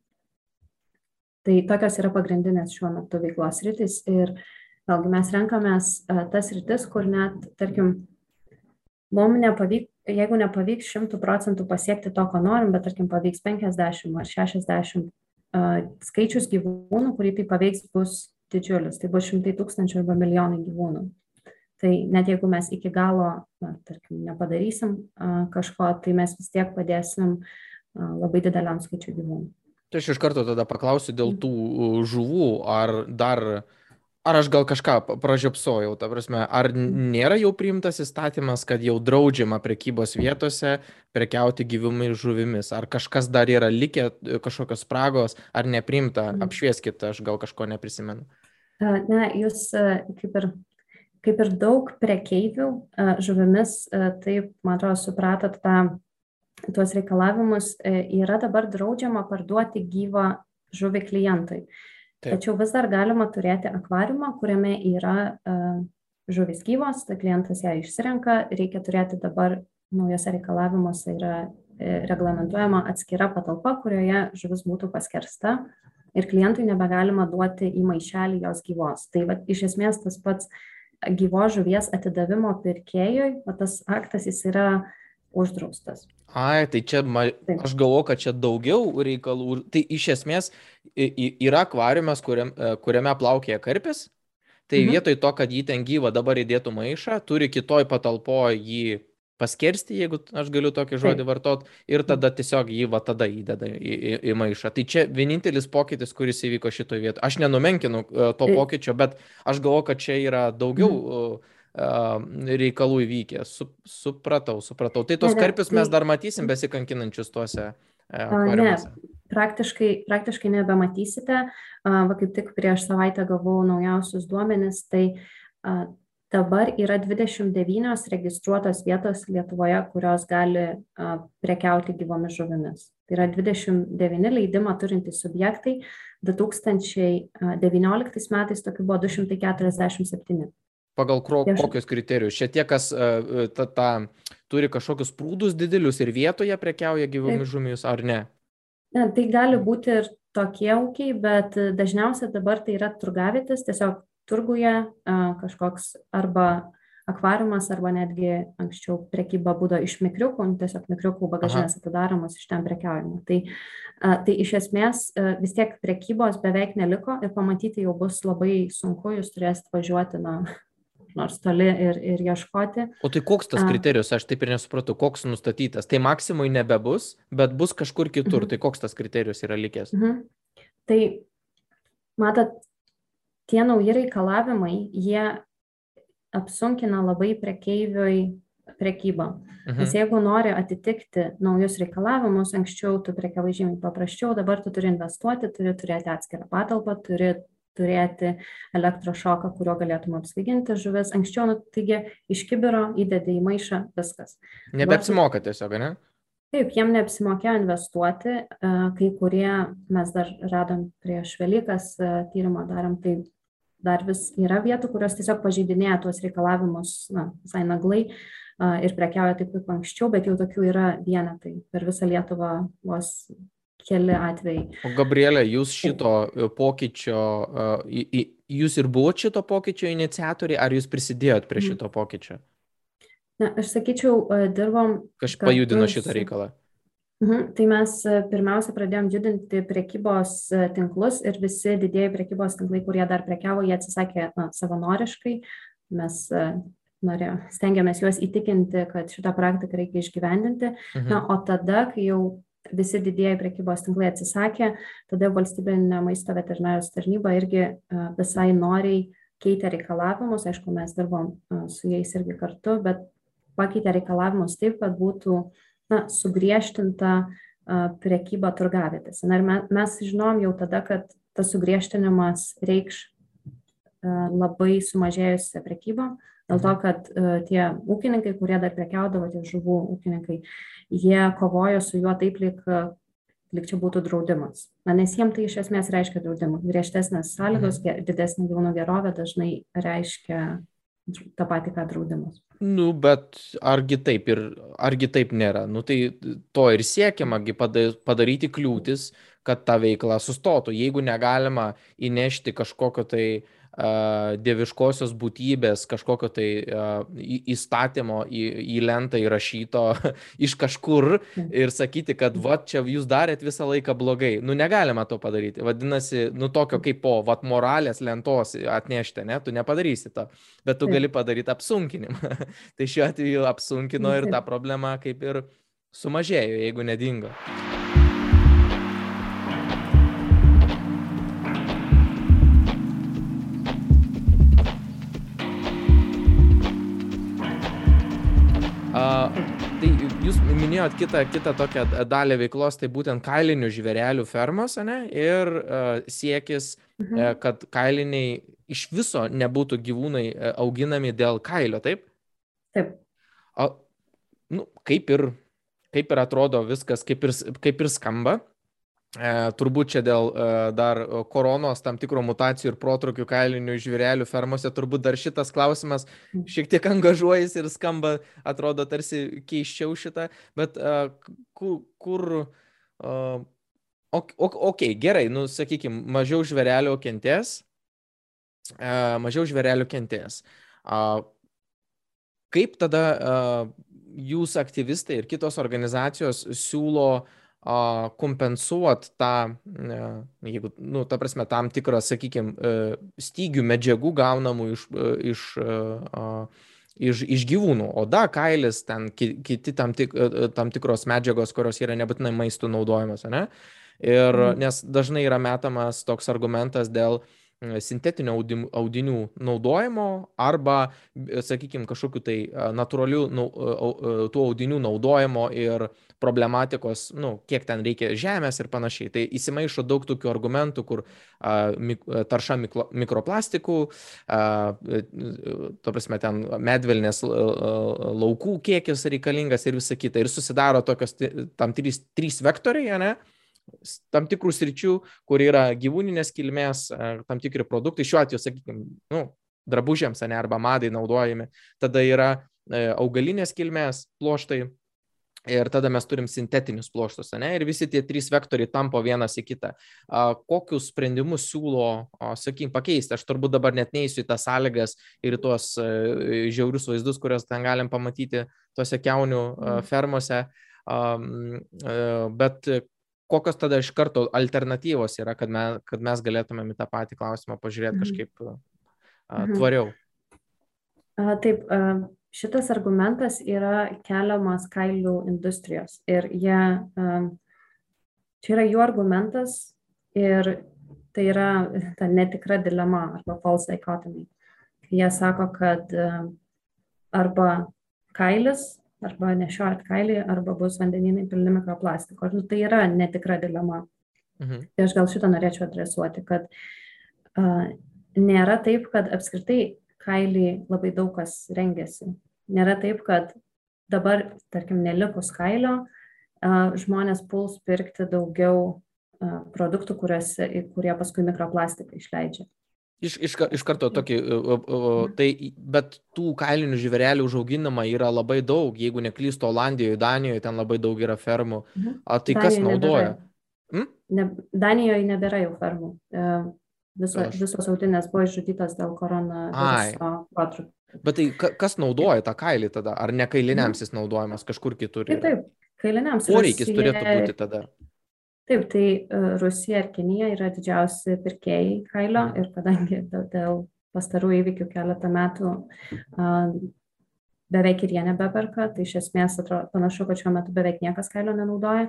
Tai tokios yra pagrindinės šiuo metu veiklos rytis ir vėlgi mes renkamės e, tas rytis, kur net, tarkim, mums nepavyk, jeigu nepavyks šimtų procentų pasiekti to, ko norim, bet tarkim pavyks 50 ar 60 e, skaičius gyvūnų, kurį tai paveiks, bus didžiulis. Tai bus šimtai tūkstančių arba milijonai gyvūnų tai net jeigu mes iki galo na tarkim nepadarysim kažko tai mes vis tiek padėsim labai dideliam skaičiui gyvūnų tai aš iš karto tada paklausiu dėl tų žuvų ar dar Ar aš gal kažką pražiopsojau, ta prasme, ar nėra jau priimtas įstatymas, kad jau draudžiama prekybos vietose prekiauti gyvūmai žuvimis? Ar kažkas dar yra likę, kažkokios spragos, ar neprimta? Apšvieskit, aš gal kažko neprisimenu. Na, jūs kaip ir kaip ir daug prekeivių žuvimis, taip, man atrodo, supratot tą tuos reikalavimus, yra dabar draudžiama parduoti gyvą žuvį klientui. Taip. Tačiau vis dar galima turėti akvariumą, kuriame yra uh, žuvis gyvos, tai klientas ją išsirenka, reikia turėti dabar naujose reikalavimuose yra e, reglamentuojama atskira patalpa, kurioje žuvis būtų paskersta ir klientui nebegalima duoti į maišelį jos gyvos. Tai va, iš esmės tas pats gyvos žuvies atidavimo pirkėjui, va, tas aktas jis yra uždraustas. Ai, tai čia, ma, aš galvoju, kad čia daugiau reikalų. Tai iš esmės yra akvariumas, kuriam, e, kuriame plaukėja karpis, tai mhm. vietoj to, kad jį ten gyvą dabar įdėtų maišą, turi kitoj patalpoje jį paskersti, jeigu aš galiu tokį žodį vartot, ir tada tiesiog jį va tada įdeda į, į, į maišą. Tai čia vienintelis pokytis, kuris įvyko šitoje vietoje. Aš nenumenkinu uh, to pokyčio, bet aš galvoju, kad čia yra daugiau uh, reikalų įvykę. Su, supratau, supratau. Tai tos karpius mes tai dar matysim besikankinančius tuose akvariumuose. Ne, praktiškai, praktiškai nebematysite. Va kaip tik prieš savaitę gavau naujausius duomenis, tai dabar yra 29 registruotos vietos Lietuvoje, kurios gali prekiauti gyvomis žuvimis. Tai yra 29 leidimą turintys subjektai, 2019 metais tokių buvo 247. Pagal kro, kokius kriterijus? Šitie, kas ta, ta, turi kažkokius prūdus didelius ir vietoje prekiauja gyvomis žuvimis, ar ne? Ne, tai gali būti ir tokie ūkiai, bet dažniausiai dabar tai yra turgavietis, tiesiog turguje kažkoks arba akvariumas, arba netgi anksčiau prekyba būdo iš mikriukų, nu, tiesiog mikriukų bagažinės atidaromos iš ten prekiaujimo. Tai, tai iš esmės vis tiek prekybos beveik neliko ir pamatyti jau bus labai sunku, jūs turėsite važiuoti na, nors toli ir, ir ieškoti. O tai koks tas kriterijus, aš taip ir nesupratau, koks nustatytas. Tai maksimui nebebus, bet bus kažkur kitur. Mhm. Tai koks tas kriterijus yra likęs? Mhm. Tai, matot, tie nauji reikalavimai, jie apsunkina labai prekeiviui prekybą. Mhm. Nes jeigu nori atitikti naujus reikalavimus, anksčiau tu prekiavai žymiai paprasčiau, dabar tu turi investuoti, turi turėti atskirą patalpą, turi turėti elektrošoką, kuriuo galėtum apsvaiginti žuvis. Anksčiau, nu, taigi, iš kibiro įdedi į maišą viskas. Nebeapsimoka tiesiog, ne? Taip, jiem neapsimokėjo investuoti, kai kurie mes dar radom prieš Velykas tyrimą darom, tai dar vis yra vietų, kurios tiesiog pažeidinėja tuos reikalavimus, na, visai naglai ir prekiauja taip kaip anksčiau, bet jau tokių yra vienetai. Per visą Lietuvą vos keli atvejai. O Gabrielė, jūs šito e, pokyčio, jūs ir buvote šito pokyčio iniciatoriai, ar jūs prisidėjot prie mhm. šito pokyčio? Na, aš sakyčiau, dirbom. Kažkaip pajudino šitą reikalą. Mhm. Tai mes pirmiausia pradėjom judinti prekybos tinklus ir visi didėjai prekybos tinklai, kurie dar prekiavo, jie atsisakė na, savanoriškai. Mes norėjo, stengiamės juos įtikinti, kad šitą praktiką reikia išgyvendinti. Mhm. Na, o tada, kai jau visi didieji prekybos tinklai atsisakė, tada valstybinė maisto veterinarijos tarnyba irgi visai noriai keitė reikalavimus, aišku, mes dirbom su jais irgi kartu, bet pakeitė reikalavimus taip, kad būtų na, sugriežtinta prekyba turgavėtėse. Ir mes žinom jau tada, kad tas sugriežtinimas reikš labai sumažėjusią prekybą, dėl to, kad tie ūkininkai, kurie dar prekiaudavo, tie žuvų ūkininkai, jie kovojo su juo taip, lyg, lyg čia būtų draudimas. Na, nes jiems tai iš esmės reiškia draudimą. Griežtesnės sąlygos, mhm. didesnė gyvūnų gerovė dažnai reiškia tą patį, ką draudimas. Nu, bet argi taip ir argi taip nėra? Nu, tai to ir siekiamagi padaryti kliūtis, kad ta veikla sustotų. Jeigu negalima įnešti kažkokio tai uh, dieviškosios būtybės kažkokio tai įstatymo į, į lentą įrašyto iš kažkur ir sakyti, kad va čia jūs darėt visą laiką blogai. Nu negalima to padaryti. Vadinasi, nu tokio kaip po, va moralės lentos atnešti, ne, tu nepadarysi to, bet tu gali padaryti apsunkinimą. tai šiuo atveju apsunkino ir ta problema kaip ir sumažėjo, jeigu nedingo. Tai jūs minėjot kitą, kitą tokią dalį veiklos, tai būtent kailinių žvėrelių fermos, ne? Ir siekis, mhm. uh, kad kailiniai iš viso nebūtų gyvūnai uh, auginami dėl kailio, taip? Taip. O, nu, kaip ir kaip ir atrodo viskas, kaip ir, kaip ir skamba. E, turbūt čia dėl e, dar koronos tam tikro mutacijų ir protrukių kailinių žvėrelių fermose, turbūt dar šitas klausimas mm. šiek tiek angažuojasi ir skamba, atrodo tarsi keiščiau šitą, bet e, kur, kur ok, ok, gerai, nu sakykime, mažiau žvėrelių kentės, mažiau žvėrelių kentės. Kaip tada jūs aktyvistai ir kitos organizacijos siūlo kompensuot tą, jeigu, nu, ta prasme, tam tikrą, sakykime, stygių medžiagų gaunamų iš, e, iš, e, iš, iš gyvūnų. Oda, kailis, ten kiti tam, tik, e, tam tikros medžiagos, kurios yra nebūtinai maistų naudojamos, ne? Ir mhm. nes dažnai yra metamas toks argumentas dėl uh, sintetinių audinių naudojimo arba, sakykime, kažkokiu tai natūralių tų audinių naudojimo ir problematikos, nu, kiek ten reikia žemės ir panašiai. Tai įsimaišo daug tokių argumentų, kur a, mik, tarša mikro, mikroplastikų, a, to prasme, ten medvilnės laukų kiekis reikalingas ir visa kita. Ir susidaro tokios tam trys, trys vektoriai, ne? Tam tikrų sričių, kur yra gyvūninės kilmės, tam tikri produktai, šiuo atveju, sakykime, nu, drabužiams, ne, arba madai naudojami, tada yra e, augalinės kilmės ploštai ir tada mes turim sintetinius ploštus, ne, ir visi tie trys vektoriai tampo vienas į kitą. Kokius sprendimus siūlo, sakykime, pakeisti? Aš turbūt dabar net neįsiu į tas sąlygas ir tuos e, žiaurius vaizdus, kuriuos ten galim pamatyti tuose keunių mhm. fermose, e, bet kokios tada iš karto alternatyvos yra, kad, me, kad mes galėtumėm į tą patį klausimą pažiūrėti mhm. kažkaip a, mhm. tvariau? A, taip, a, šitas argumentas yra keliamas kailių industrijos ir jie, a, čia yra jų argumentas ir tai yra ta netikra dilema arba false dichotomy. Jie sako, kad arba kailis arba nešiojat kailį, arba bus vandeninai pilni mikroplastiko. Nu, tai yra netikra dilema. Mhm. Tai aš gal šitą norėčiau adresuoti, kad uh, nėra taip, kad apskritai kailį labai daug kas rengiasi. Nėra taip, kad dabar, tarkim, nelikus kailio, uh, žmonės puls pirkti daugiau uh, produktų, kuriuose, kurie paskui mikroplastiką išleidžia. Iš, iš, iš karto tokį, tai, bet tų kailinių žvėrelių užauginama yra labai daug, jeigu neklysto Olandijoje, Danijoje, ten labai daug yra fermų. Mhm. A, tai Danijoje kas naudoja? Hmm? Ne, Danijoje nebėra jau fermų. E, viso, Aš... Visos autinės buvo išžudytos dėl koronaviruso protrukio. Bet tai kas naudoja tą kailį tada? Ar ne kailiniams jis naudojamas kažkur kitur? Taip, taip, kailiniams. Poreikis turėtų būti tada. Taip, tai e, Rusija ir Kinija yra didžiausi pirkėjai kailio ir kadangi dėl pastarų įvykių keletą metų beveik ir jie nebeperka, tai iš esmės atrodo, panašu, kad šiuo metu beveik niekas kailio nenaudoja,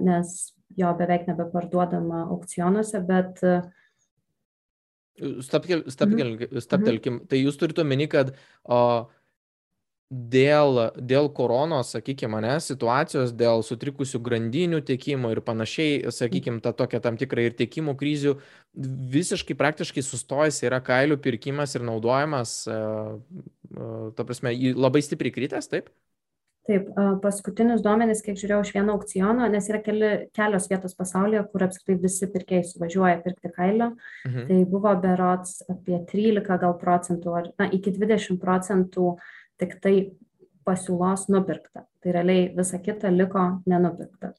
nes jo beveik nebeparduodama aukcionuose, bet mhm. staptelkim. Mhm. Tai jūs turite omeny, kad o, dėl, dėl koronos, sakykime, ne, situacijos, dėl sutrikusių grandinių tiekimo ir panašiai, sakykime, ta tokia tam tikra ir tiekimo krizių, visiškai praktiškai sustojęs yra kailių pirkimas ir naudojimas, e, e, ta prasme, labai stipriai kritęs, taip? Taip, paskutinius duomenis, kiek žiūrėjau iš vieno aukciono, nes yra keli, kelios vietos pasaulyje, kur apskritai visi pirkėjai suvažiuoja pirkti kailio, mhm. tai buvo berots apie 13 gal procentų, ar na, iki 20 procentų uh, tiktai pasiūlos nupirkta. Tai realiai visa kita liko nenupirkta.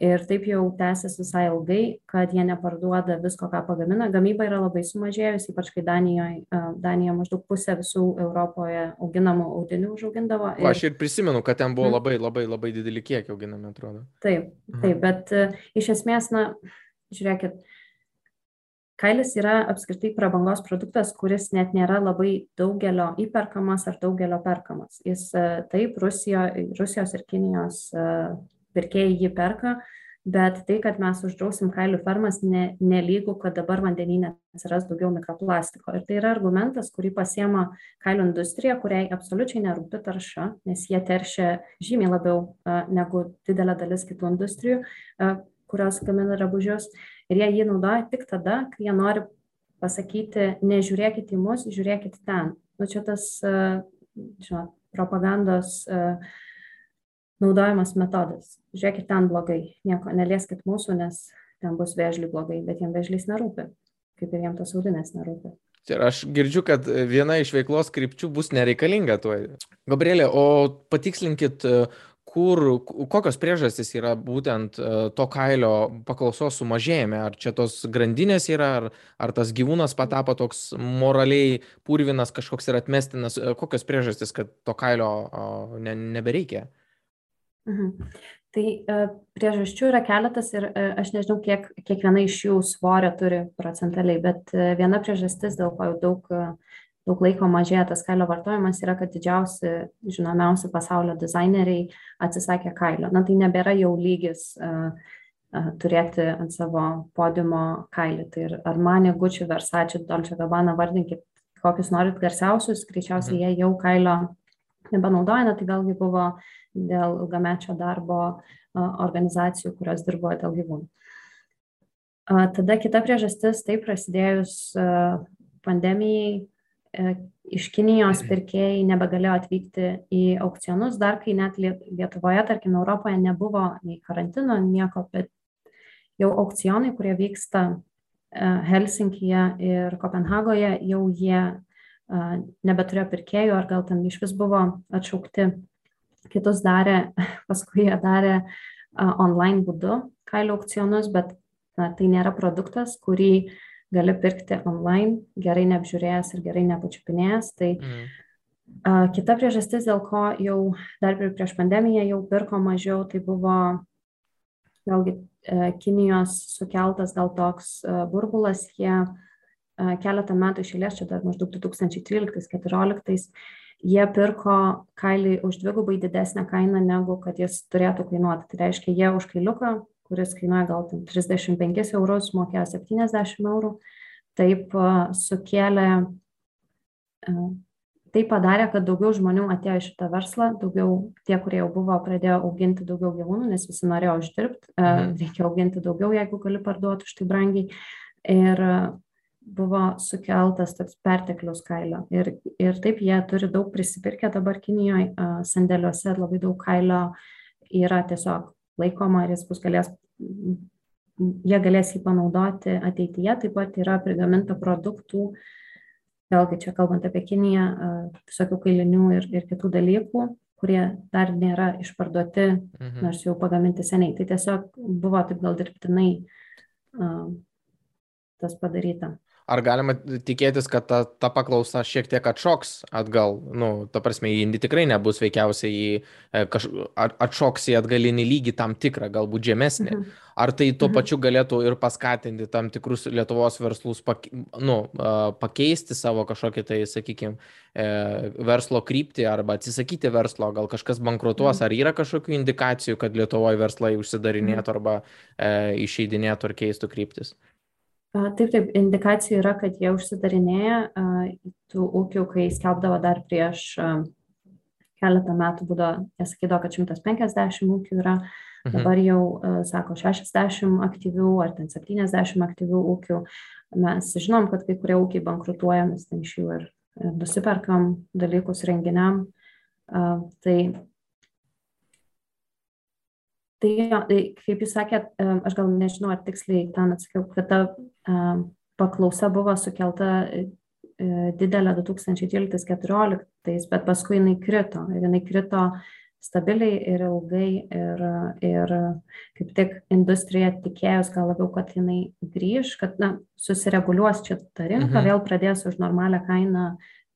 Ir taip jau tęsiasi visai ilgai, kad jie neparduoda visko, ką pagamina. Gamyba yra labai sumažėjusi, ypač kai Danijoje, Danija maždaug pusę visų Europoje auginamų audinių užaugindavo. Ir... Aš ir prisimenu, kad ten buvo mhm. labai, labai, labai dideli kiekiai auginami, atrodo. Taip, mhm. taip, bet uh, iš esmės, na, žiūrėkit, kailis yra apskritai prabangos produktas kuris net nėra labai daugelio įperkamas ar daugelio perkamas. Jis e, taip rusijo rusijos ir kinijos e, pirkėjai jį perka bet tai kad mes uždrausim kailių fermas ne nelygu kad dabar vandenyne atsiras daugiau mikroplastiko. Ir tai yra argumentas kurį pasiema kailių industrija kuriai absoliučiai nerūpi tarša nes jie teršia žymiai labiau e, negu didelė dalis kitų industrijų kurios gamina drabužius ir jie jį naudoja tik tada, kai jie nori pasakyti, nežiūrėkite į mus, žiūrėkite ten. Nu, čia tas, e, žinot, propagandos, e, naudojamas metodas. Žiūrėkit, ten blogai, nieko, nelieskit mūsų, nes ten bus vėžliui blogai, bet jiem vėžlys nerūpi, kaip ir jiem tos audinės nerūpi. Ir aš girdžiu, kad viena iš veiklos krypčių bus nereikalinga tuo. Gabrielė, o patikslinkit, kur, kokios priežastys yra būtent e, to kailio paklausos sumažėjime? Ar čia tos grandinės yra, ar, ar tas gyvūnas patapo toks moraliai purvinas, kažkoks ir atmestinas? E, kokios priežastys, kad to kailio ne, nebereikia? Mhm. Tai e, priežasčių yra keletas ir aš nežinau, kiek kiekviena iš jų svorio turi procentaliai, bet viena priežastis, dėl ko jau daug daug laiko mažėja tas kailio vartojimas, yra, kad didžiausi, žinomiausi pasaulio dizaineriai atsisakė kailio. Na tai nebėra jau lygis turėti ant savo podiumo kailį. Tai ir Armani, Gucci, Versace, Dolce Gabbana, vardinkit, kokius norit garsiausius, greičiausiai mhm. jie jau kailio nebenaudoja, na tai vėlgi buvo dėl ilgamečio darbo organizacijų, kurios dirbo dėl gyvūnų. Tada kita priežastis, tai prasidėjus pandemijai, iš Kinijos pirkėjai nebegalėjo atvykti į aukcionus, dar kai net Lietuvoje, tarkim, Europoje nebuvo nei karantino, nieko, bet jau aukcionai, kurie vyksta e, Helsinkije ir Kopenhagoje, jau jie e, nebeturėjo pirkėjų, ar gal ten iš vis buvo atšaukti, kitus darė, paskui jie darė online būdu kailio aukcionus, bet na, tai nėra produktas, kurį uh, gali pirkti online, gerai neapžiūrėjęs ir gerai nepačiupinėjęs. Tai mm. uh, kita priežastis, dėl ko jau dar prieš pandemiją jau pirko mažiau, tai buvo vėlgi uh, Kinijos sukeltas gal toks uh, burbulas, jie uh, keletą metų išėlės, čia dar maždaug 2013-2014, jie pirko kailį už dvigubai didesnę kainą, negu kad jis turėtų kainuoti. Tai reiškia, jie už kailiuką kuris kainuoja gal 35 eurus, mokėjo 70 eurų, taip sukėlė, tai padarė, kad daugiau žmonių atėjo į šitą verslą, daugiau tie, kurie jau buvo, pradėjo auginti daugiau gyvūnų, nes visi norėjo uždirbti, mhm. reikia auginti daugiau, jeigu gali parduoti už tai brangiai. Ir buvo sukeltas toks perteklius kailio. Ir, ir taip jie turi daug prisipirkę dabar Kinijoje, sandėliuose labai daug kailio yra tiesiog laikoma ir jis bus galės, jie galės jį panaudoti ateityje. Taip pat yra prigaminta produktų, vėlgi čia kalbant apie Kiniją, visokių kailinių ir, ir kitų dalykų, kurie dar nėra išparduoti, mhm. nors jau pagaminti seniai. Tai tiesiog buvo taip gal dirbtinai tas padaryta. Ar galima tikėtis, kad ta, ta paklausa šiek tiek atšoks atgal? Nu, ta prasme, ji tikrai nebus veikiausiai į, e, kaž, atšoks į atgalinį lygį tam tikrą, galbūt žemesnį. Mhm. Ar tai tuo mhm. pačiu galėtų ir paskatinti tam tikrus Lietuvos verslus pake, nu, pakeisti savo kažkokį tai, sakykime, verslo kryptį arba atsisakyti verslo, gal kažkas bankrutuos, mhm. ar yra kažkokių indikacijų, kad Lietuvoje verslai užsidarinėtų mhm. arba e, išeidinėtų ar keistų kryptis? Taip, taip, indikacijų yra, kad jie užsidarinėja tų ūkių, kai skelbdavo dar prieš keletą metų būdavo, jie sakydavo, kad 150 ūkių yra, mhm. dabar jau sako 60 aktyvių ar ten 70 aktyvių ūkių. Mes žinom, kad kai kurie ūkiai bankrutuoja, mes ten iš jų ir nusiperkam dalykus renginiam. Tai Tai, tai kaip jūs sakėt, aš gal nežinau, ar tiksliai ten atsakiau, kad ta paklausa buvo sukelta e, didelė 2013-2014, bet paskui jinai krito. Ir jinai krito stabiliai ir ilgai ir, ir kaip tik industrija tikėjus gal labiau, kad jinai grįž, kad na, susireguliuos čia ta rinka, mhm. vėl pradės už normalią kainą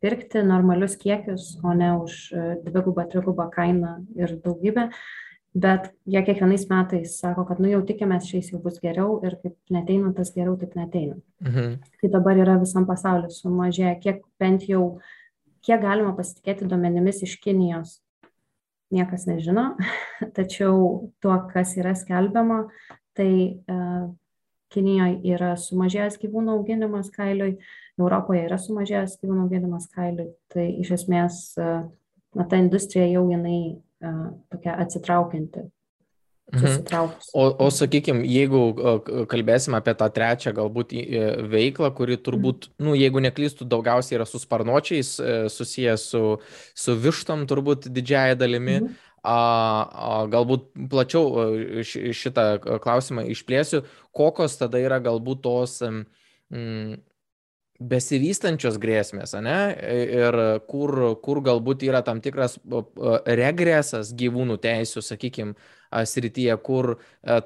pirkti normalius kiekius, o ne už e, dvigubą, trigubą kainą ir daugybę. Bet jie kiekvienais metais sako, kad nu jau tikimės šiais jau bus geriau ir kaip neteina tas geriau, taip neteina. Mhm. Tai dabar yra visam pasauliu sumažėję, kiek bent jau, kiek galima pasitikėti duomenimis iš Kinijos, niekas nežino, tačiau tuo, kas yra skelbiama, tai uh, Kinijoje yra sumažėjęs gyvūnų auginimas kailiui, Europoje yra sumažėjęs gyvūnų auginimas kailiui, tai iš esmės uh, na, ta industrija jau jinai tokia atsitraukianti. Mhm. O, o sakykime, jeigu kalbėsim apie tą trečią galbūt veiklą, kuri turbūt, mhm. nu, jeigu neklystų, daugiausiai yra su sparnuočiais, e, susijęs su, su vištom turbūt didžiaja dalimi, mhm. galbūt plačiau šitą klausimą išplėsiu, kokios tada yra galbūt tos mm, besivystančios grėsmės, ne? Ir kur, kur galbūt yra tam tikras regresas gyvūnų teisų, sakykime, srityje, kur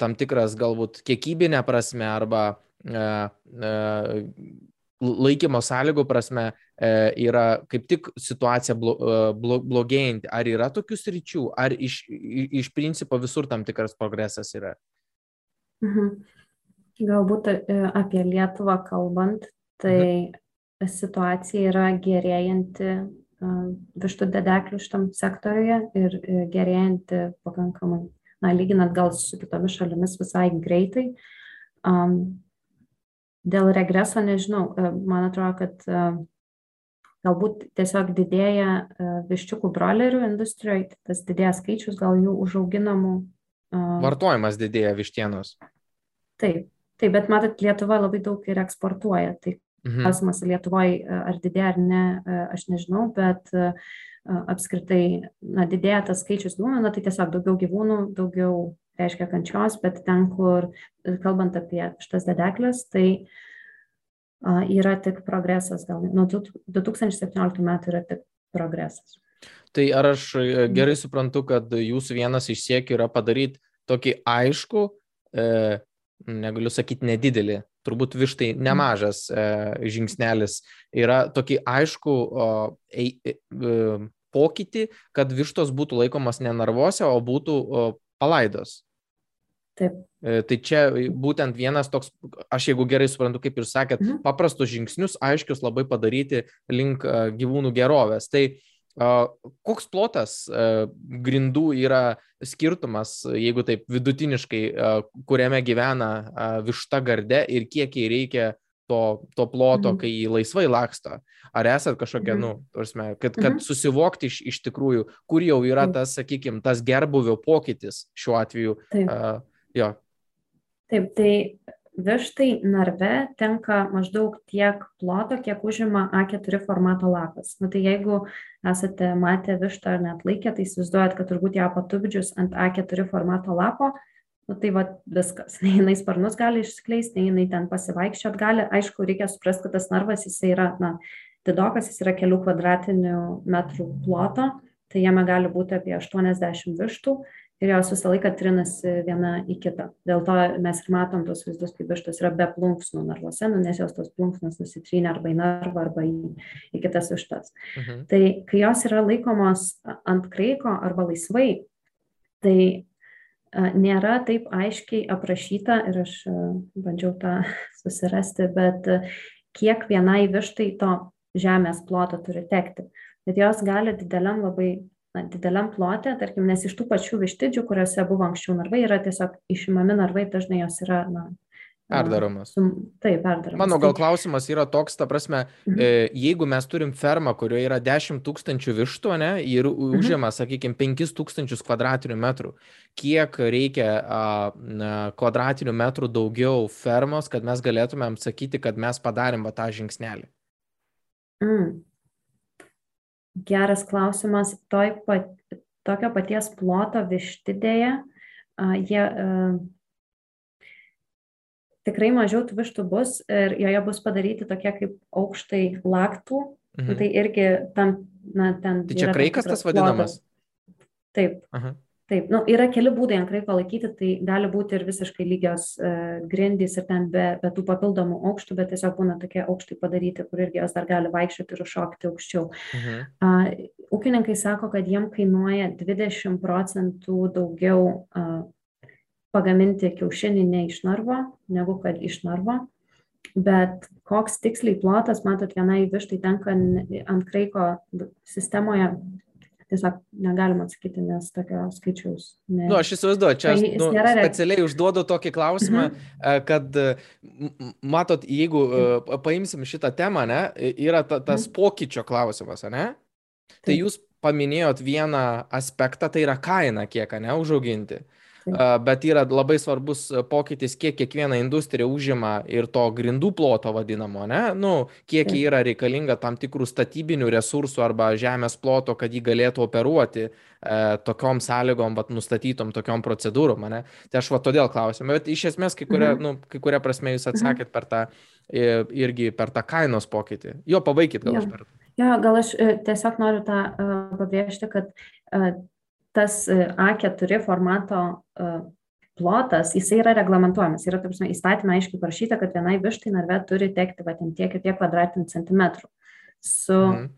tam tikras galbūt kiekybinė prasme arba laikymo sąlygų prasme yra kaip tik situacija blogėjanti. Ar yra tokių sričių, ar iš, iš principo visur tam tikras progresas yra? Mhm. Galbūt apie Lietuvą kalbant, tai mhm. situacija yra gerėjanti vištų dedeklių šitam sektoriuje ir gerėjanti pakankamai, na, lyginant gal su kitomis šalimis visai greitai. Um, dėl regreso nežinau, man atrodo, kad galbūt tiesiog didėja viščiukų brolerių industrijoje, tas didėja skaičius gal jų užauginamų. Vartojimas didėja vištienos. Taip, taip, bet matot, Lietuva labai daug ir eksportuoja, tai Mhm. Klausimas Lietuvoje ar didėja ar ne, aš nežinau, bet apskritai na, didėja tas skaičius gyvūnų, na, tai tiesiog daugiau gyvūnų, daugiau reiškia kančios, bet ten, kur kalbant apie šitas dedeklės, tai a, yra tik progresas, gal nuo 2017 metų yra tik progresas. Tai ar aš e, mhm. gerai suprantu, kad jūsų vienas iš siekių yra padaryti tokį aišku, e, negaliu sakyti nedidelį, turbūt vištai mhm. nemažas e, žingsnelis, yra tokį aišku e, e, pokytį, kad vištos būtų laikomas ne narvuose, o būtų palaidos. Taip. Tai čia būtent vienas toks, aš jeigu gerai suprantu, kaip ir sakėt, mhm. paprastus žingsnius, aiškius labai padaryti link gyvūnų gerovės. Tai Koks plotas grindų yra skirtumas, jeigu taip vidutiniškai, kuriame gyvena višta garde ir kiek jai reikia to, to ploto, mhm. kai jį laisvai laksto? Ar esat kažkokia, mhm. nu, tarsi, kad, kad mhm. susivokti iš, iš tikrųjų, kur jau yra tas, sakykime, tas gerbuvio pokytis šiuo atveju? Taip. Uh, jo. Taip, tai vištai narve tenka maždaug tiek ploto, kiek užima A4 formato lapas. Na tai jeigu esate matę vištą ar net laikę, tai įsivaizduojat, kad turbūt ją patubdžius ant A4 formato lapo, nu tai va viskas. Nei jinai sparnus gali išskleisti, nei jinai ten pasivaikščiot gali. Aišku, reikia suprasti, kad tas narvas jisai yra, na, didokas, jis yra kelių kvadratinių metrų ploto, tai jame gali būti apie 80 vištų ir jos visą laiką trinasi viena į kitą. Dėl to mes ir matom tos vaizdus, kaip vištos yra be plunksnų narvuose, nu, nes jos tos plunksnos nusitrynė arba į narvą, arba į, į kitas vištas. Mhm. Tai kai jos yra laikomos ant kraiko arba laisvai, tai nėra taip aiškiai aprašyta ir aš bandžiau tą susirasti, bet kiek vienai vištai to žemės ploto turi tekti. Bet jos gali dideliam labai na, dideliam plote, tarkim, nes iš tų pačių vištidžių, kuriuose buvo anksčiau narvai, yra tiesiog išimami narvai, dažnai jos yra, na, Perdaromas. Taip, perdaromas. Mano gal klausimas yra toks, ta prasme, mhm. E, jeigu mes turim fermą, kurioje yra 10 tūkstančių vištų, ne, ir mhm. užima, sakykime, 5 tūkstančius kvadratinių metrų, kiek reikia a, na, kvadratinių metrų daugiau fermos, kad mes galėtumėm sakyti, kad mes padarėm va, tą žingsnelį? Mm geras klausimas. Toj pat, tokio paties ploto vištidėje jie tikrai mažiau tų vištų bus ir joje bus padaryti tokie kaip aukštai laktų. Mhm. Tai irgi tam, na, ten. Tai čia kraikas tas vadinamas? Plotas. Taip. Aha taip nu yra keli būdai ant kraiko laikyti tai gali būti ir visiškai lygios e, grindys ir ten be be tų papildomų aukštų bet tiesiog būna tokie aukštai padaryti kur irgi jos dar gali vaikščioti ir užšokti aukščiau mhm. a, ūkininkai sako kad jiem kainuoja dvidešim procentų daugiau a, pagaminti kiaušinį ne iš narvo negu kad iš narvo bet koks tiksliai plotas matot vienai vištai tenka ant kraiko sistemoje tiesiog negalim atsakyti, nes tokio skaičiaus. Ne. Nu, aš įsivaizduoju, čia tai nu, specialiai užduodu tokį klausimą, mhm. kad, matot, jeigu mhm. paimsim šitą temą, ne, yra ta, tas mhm. pokyčio klausimas, ne? Tai jūs paminėjot vieną aspektą, tai yra kaina, kiek, ne, užauginti. Bet yra labai svarbus pokytis, kiek kiekviena industrija užima ir to grindų ploto vadinamo, ne? Nu, kiek yra reikalinga tam tikrų statybinių resursų arba žemės ploto, kad jį galėtų operuoti e, tokiom sąlygom, bet nustatytom tokiom procedūrom, ne? Tai aš va todėl klausimą, bet iš esmės kai kuria, mhm. nu, kai kuria prasme jūs mhm. atsakėt per tą, irgi per tą kainos pokytį. Jo, pabaikit gal aš per. Jo, gal aš e, tiesiog noriu tą uh, pabrėžti, kad tas e, A4 formato e, plotas, jisai yra reglamentuojamas. Yra, taip prasme, įstatymė aiškiai parašyta, kad vienai vištai narve turi tekti va, tiek ir tiek kvadratinių centimetrų. Su mhm.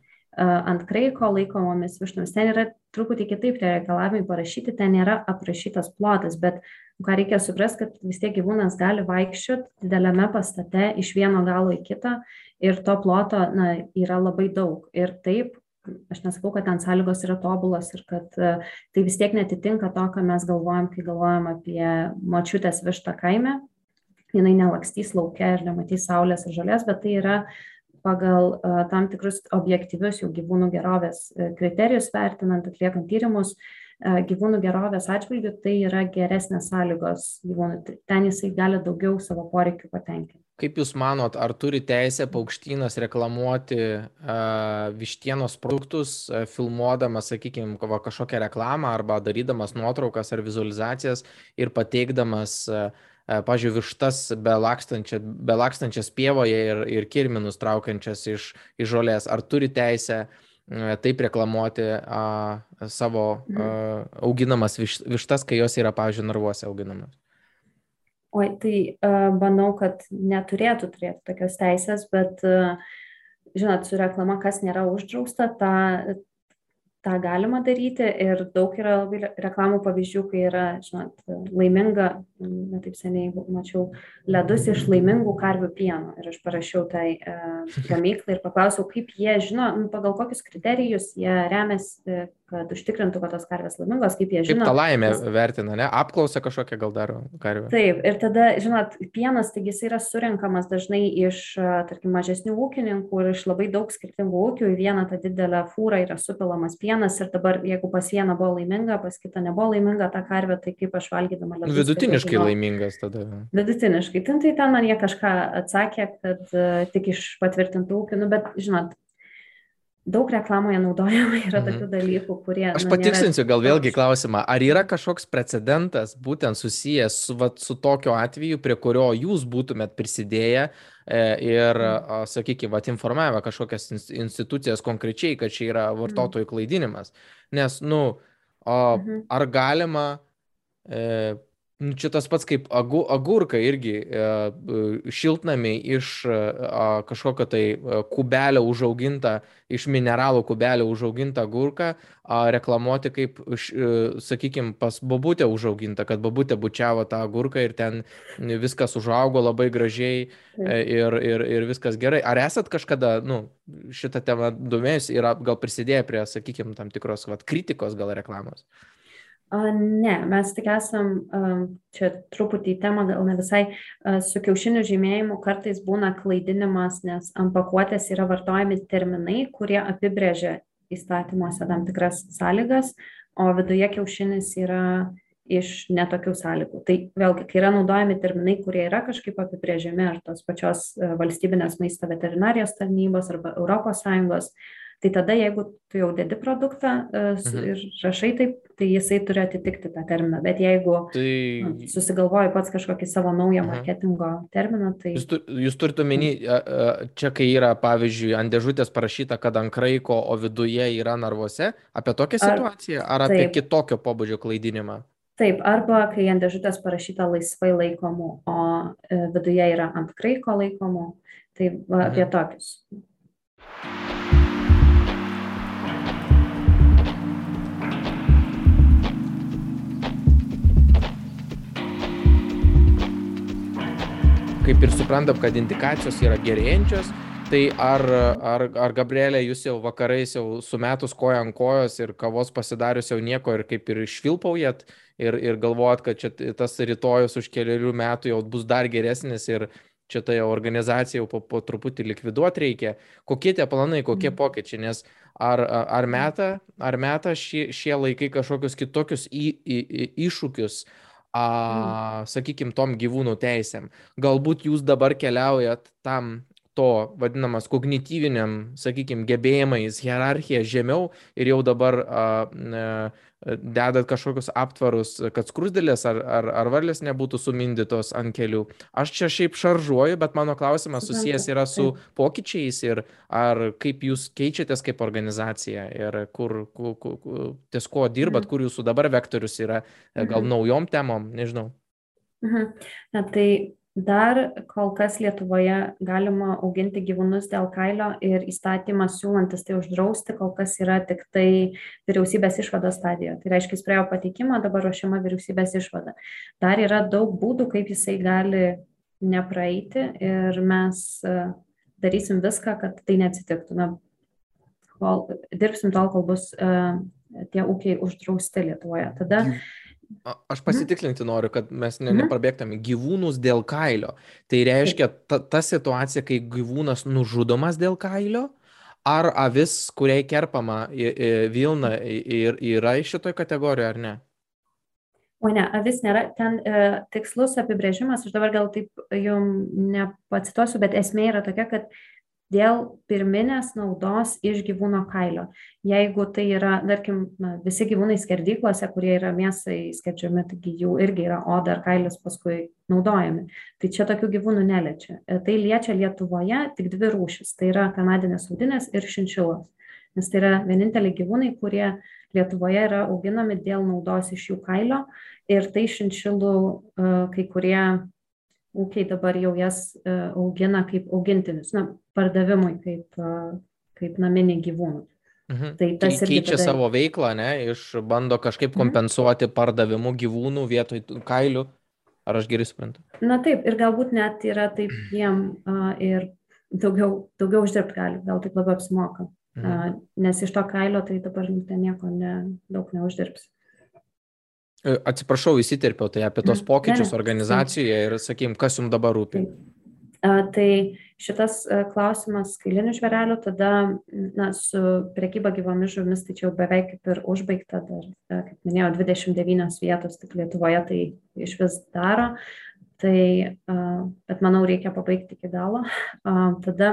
uh, ant kraiko laikomomis vištomis ten yra truputį kitaip tie reikalavimai parašyti, ten nėra aprašytas plotas, bet ką reikia suprasti, kad vis tiek gyvūnas gali vaikščioti dideliame pastate iš vieno galo į kitą ir to ploto na, yra labai daug. Ir taip aš nesakau, kad ten sąlygos yra tobulos ir kad e, tai vis tiek netitinka to, ką mes galvojam, kai galvojam apie močiutės vištą kaime. Jinai nelakstys laukia ir nematys saulės ir žolės, bet tai yra pagal uh, tam tikrus objektyvius jau gyvūnų gerovės uh, kriterijus vertinant, atliekant tyrimus, gyvūnų gerovės atžvilgių tai yra geresnės sąlygos gyvūnų. Ten jisai gali daugiau savo poreikių patenkinti. Kaip Jūs manot, ar turi teisę paukštynas reklamuoti uh, vištienos produktus, uh, filmuodamas, sakykime, kažkokią reklamą arba darydamas nuotraukas ar vizualizacijas ir pateikdamas, uh, uh, pažiūrėjau, vištas belakstančias, belakstančias pievoje ir, ir kirminus traukiančias iš, iš žolės? Ar turi teisę uh, taip reklamuoti uh, savo uh, auginamas viš, vištas, kai jos yra, pavyzdžiui, narvuose auginamas? Oi tai manau kad neturėtų turėti tokios teisės bet žinot su reklama kas nėra uždrausta tą tą galima daryti ir daug yra labai reklamų pavyzdžių, kai yra, žinot, laiminga, ne taip seniai mačiau, ledus iš laimingų karvių pieno. Ir aš parašiau tai e, gamyklai ir paklausiau, kaip jie žino, nu, pagal kokius kriterijus jie remiasi, kad užtikrintų, kad tos karvės laimingos, kaip jie žino. Kaip tą laimę tas... vertina, ne? Apklausą kažkokią gal daro karvė. Taip, ir tada, žinot, pienas, taigi jis yra surinkamas dažnai iš, tarkim, mažesnių ūkininkų ir iš labai daug skirtingų ūkių, į vieną tą didelę fūrą yra supilamas pienas ir dabar, jeigu pas vieną buvo laiminga, pas kitą nebuvo laiminga ta karvė, tai kaip aš valgydama ledus. Vidutiniškai tai, laimingas tada. Vidutiniškai. Ten tai ten man jie kažką atsakė, kad uh, tik iš patvirtintų ūkių, nu, bet, žinot, daug reklamoje naudojama yra mhm. tokių dalykų, kurie... Aš nu, patikslinsiu gal vėlgi klausimą, ar yra kažkoks precedentas būtent susijęs su, va, su tokiu atveju, prie kurio jūs būtumėt prisidėję e, ir, mhm. sakykime, va, informavę kažkokias institucijas konkrečiai, kad čia yra mhm. vartotojų klaidinimas. Nes, nu, o, ar galima e, Nu, čia tas pats kaip agu, agurka irgi e, e, šiltnamiai iš e, kažkokio tai kubelio užauginta, iš mineralų kubelio užauginta agurka, reklamuoti kaip, sakykime, pas babutę užauginta, kad babutė bučiavo tą agurką ir ten viskas užaugo labai gražiai ir, ir, ir viskas gerai. Ar esat kažkada, nu, šitą temą domėjus ir gal prisidėję prie, sakykime, tam tikros vat, kritikos gal reklamos? Ne, mes tik esam, čia truputį temą, gal ne visai, su kiaušinių žymėjimu kartais būna klaidinimas, nes ant pakuotės yra vartojami terminai, kurie apibrėžia įstatymuose tam tikras sąlygas, o viduje kiaušinis yra iš netokių sąlygų. Tai vėlgi, kai yra naudojami terminai, kurie yra kažkaip apibrėžiami ar tos pačios valstybinės maisto veterinarijos tarnybos arba ES, tai tada jeigu tu jau dedi produktą e, mhm. ir rašai taip, tai jisai turi atitikti tą terminą. Bet jeigu tai... nu, susigalvoji pats kažkokį savo naują mhm. marketingo terminą, tai... Jūs, tu, jūs turite omeny, čia kai yra, pavyzdžiui, ant dėžutės parašyta, kad ant kraiko, o viduje yra narvuose, apie tokią situaciją ar, ar apie taip. kitokio pobūdžio klaidinimą? Taip, arba kai ant dėžutės parašyta laisvai laikomų, o e, viduje yra ant kraiko laikomų, tai va, apie mhm. tokius. Kaip ir suprantam, kad indikacijos yra gerėjančios, tai ar, ar, ar Gabrielė, jūs jau vakarais jau sumetus koją ant kojos ir kavos pasidarius jau nieko ir kaip ir išvilpaujat ir, ir galvojat, kad čia tas rytojus už keliarių metų jau bus dar geresnis ir čia tai organizacija jau po, po truputį likviduoti reikia. Kokie tie planai, kokie mhm. pokyčiai, nes ar, ar meta, ar meta šie, šie laikai kažkokius kitokius į, į, į, iššūkius, a, sakykime, tom gyvūnų teisėm. Galbūt jūs dabar keliaujat tam to vadinamas kognityviniam, sakykime, gebėjimais hierarchija žemiau ir jau dabar a, a, dedat kažkokius aptvarus, kad skrusdėlės ar, ar, ar varlės nebūtų sumindytos ant kelių. Aš čia šiaip šaržuoju, bet mano klausimas susijęs yra su pokyčiais ir ar kaip jūs keičiatės kaip organizacija ir kur, kur, kur ties ko dirbat, mhm. kur jūsų dabar vektorius yra, gal mhm. naujom temom, nežinau. Mhm. Na, tai dar kol kas lietuvoje galima auginti gyvūnus dėl kailio ir įstatymas siūlantis tai uždrausti kol kas yra tik tai vyriausybės išvados stadijoje. Tai reiškia jis praėjo pateikimą dabar ruošiama vyriausybės išvada. Dar yra daug būdų kaip jisai gali nepraeiti ir mes e, darysim viską kad tai neatsitiktų. Na kol dirbsim tol kol bus uh, tie ūkiai uždrausti lietuvoje. Tada Aš pasitikslinti noriu, kad mes ne, mhm. neprabėgtame gyvūnus dėl kailio. Tai reiškia ta, ta situacija, kai gyvūnas nužudomas dėl kailio, ar avis, kuriai kerpama Vilna, yra iš šitoj kategorijoje ar ne? O ne, avis nėra. Ten e, tikslus apibrėžimas, aš dabar gal taip jums nepacituosiu, bet esmė yra tokia, kad dėl pirminės naudos iš gyvūno kailio. Jeigu tai yra, tarkim, na, visi gyvūnai skerdyklose, kurie yra mėsai skerdžiami, taigi jų irgi yra oda ar kailis paskui naudojami. Tai čia tokių gyvūnų neliečia. E, tai liečia Lietuvoje tik dvi rūšis. Tai yra kanadinės audinės ir šinčilos. Nes tai yra vieninteliai gyvūnai, kurie Lietuvoje yra auginami dėl naudos iš jų kailio. Ir tai šinčilų e, kai kurie ūkiai dabar jau jas e, augina kaip augintinius, na, pardavimui kaip, e, kaip naminį gyvūną. Mhm. Tai tas ir keičia tada... savo veiklą, ne, iš bando kažkaip mhm. kompensuoti mhm. pardavimu gyvūnų vietoj kailių. Ar aš gerai suprantu? Na taip, ir galbūt net yra taip jiem uh, ir daugiau, daugiau uždirbti gali, gal taip labiau apsimoka. Mhm. Uh, nes iš to kailio tai dabar ten nieko ne, daug neuždirbsi. E, atsiprašau, įsiterpiau, tai apie tos pokyčius organizacijoje ir sakykim, kas jums dabar rūpi. Tai šitas e, klausimas kailinių žvėrelių, tada na, su priekyba gyvomis žuvimis, tai čia jau beveik kaip ir užbaigta, dar, e, kaip minėjau, 29 vietos tik Lietuvoje tai iš vis daro, tai, bet manau, reikia pabaigti iki galo. Tada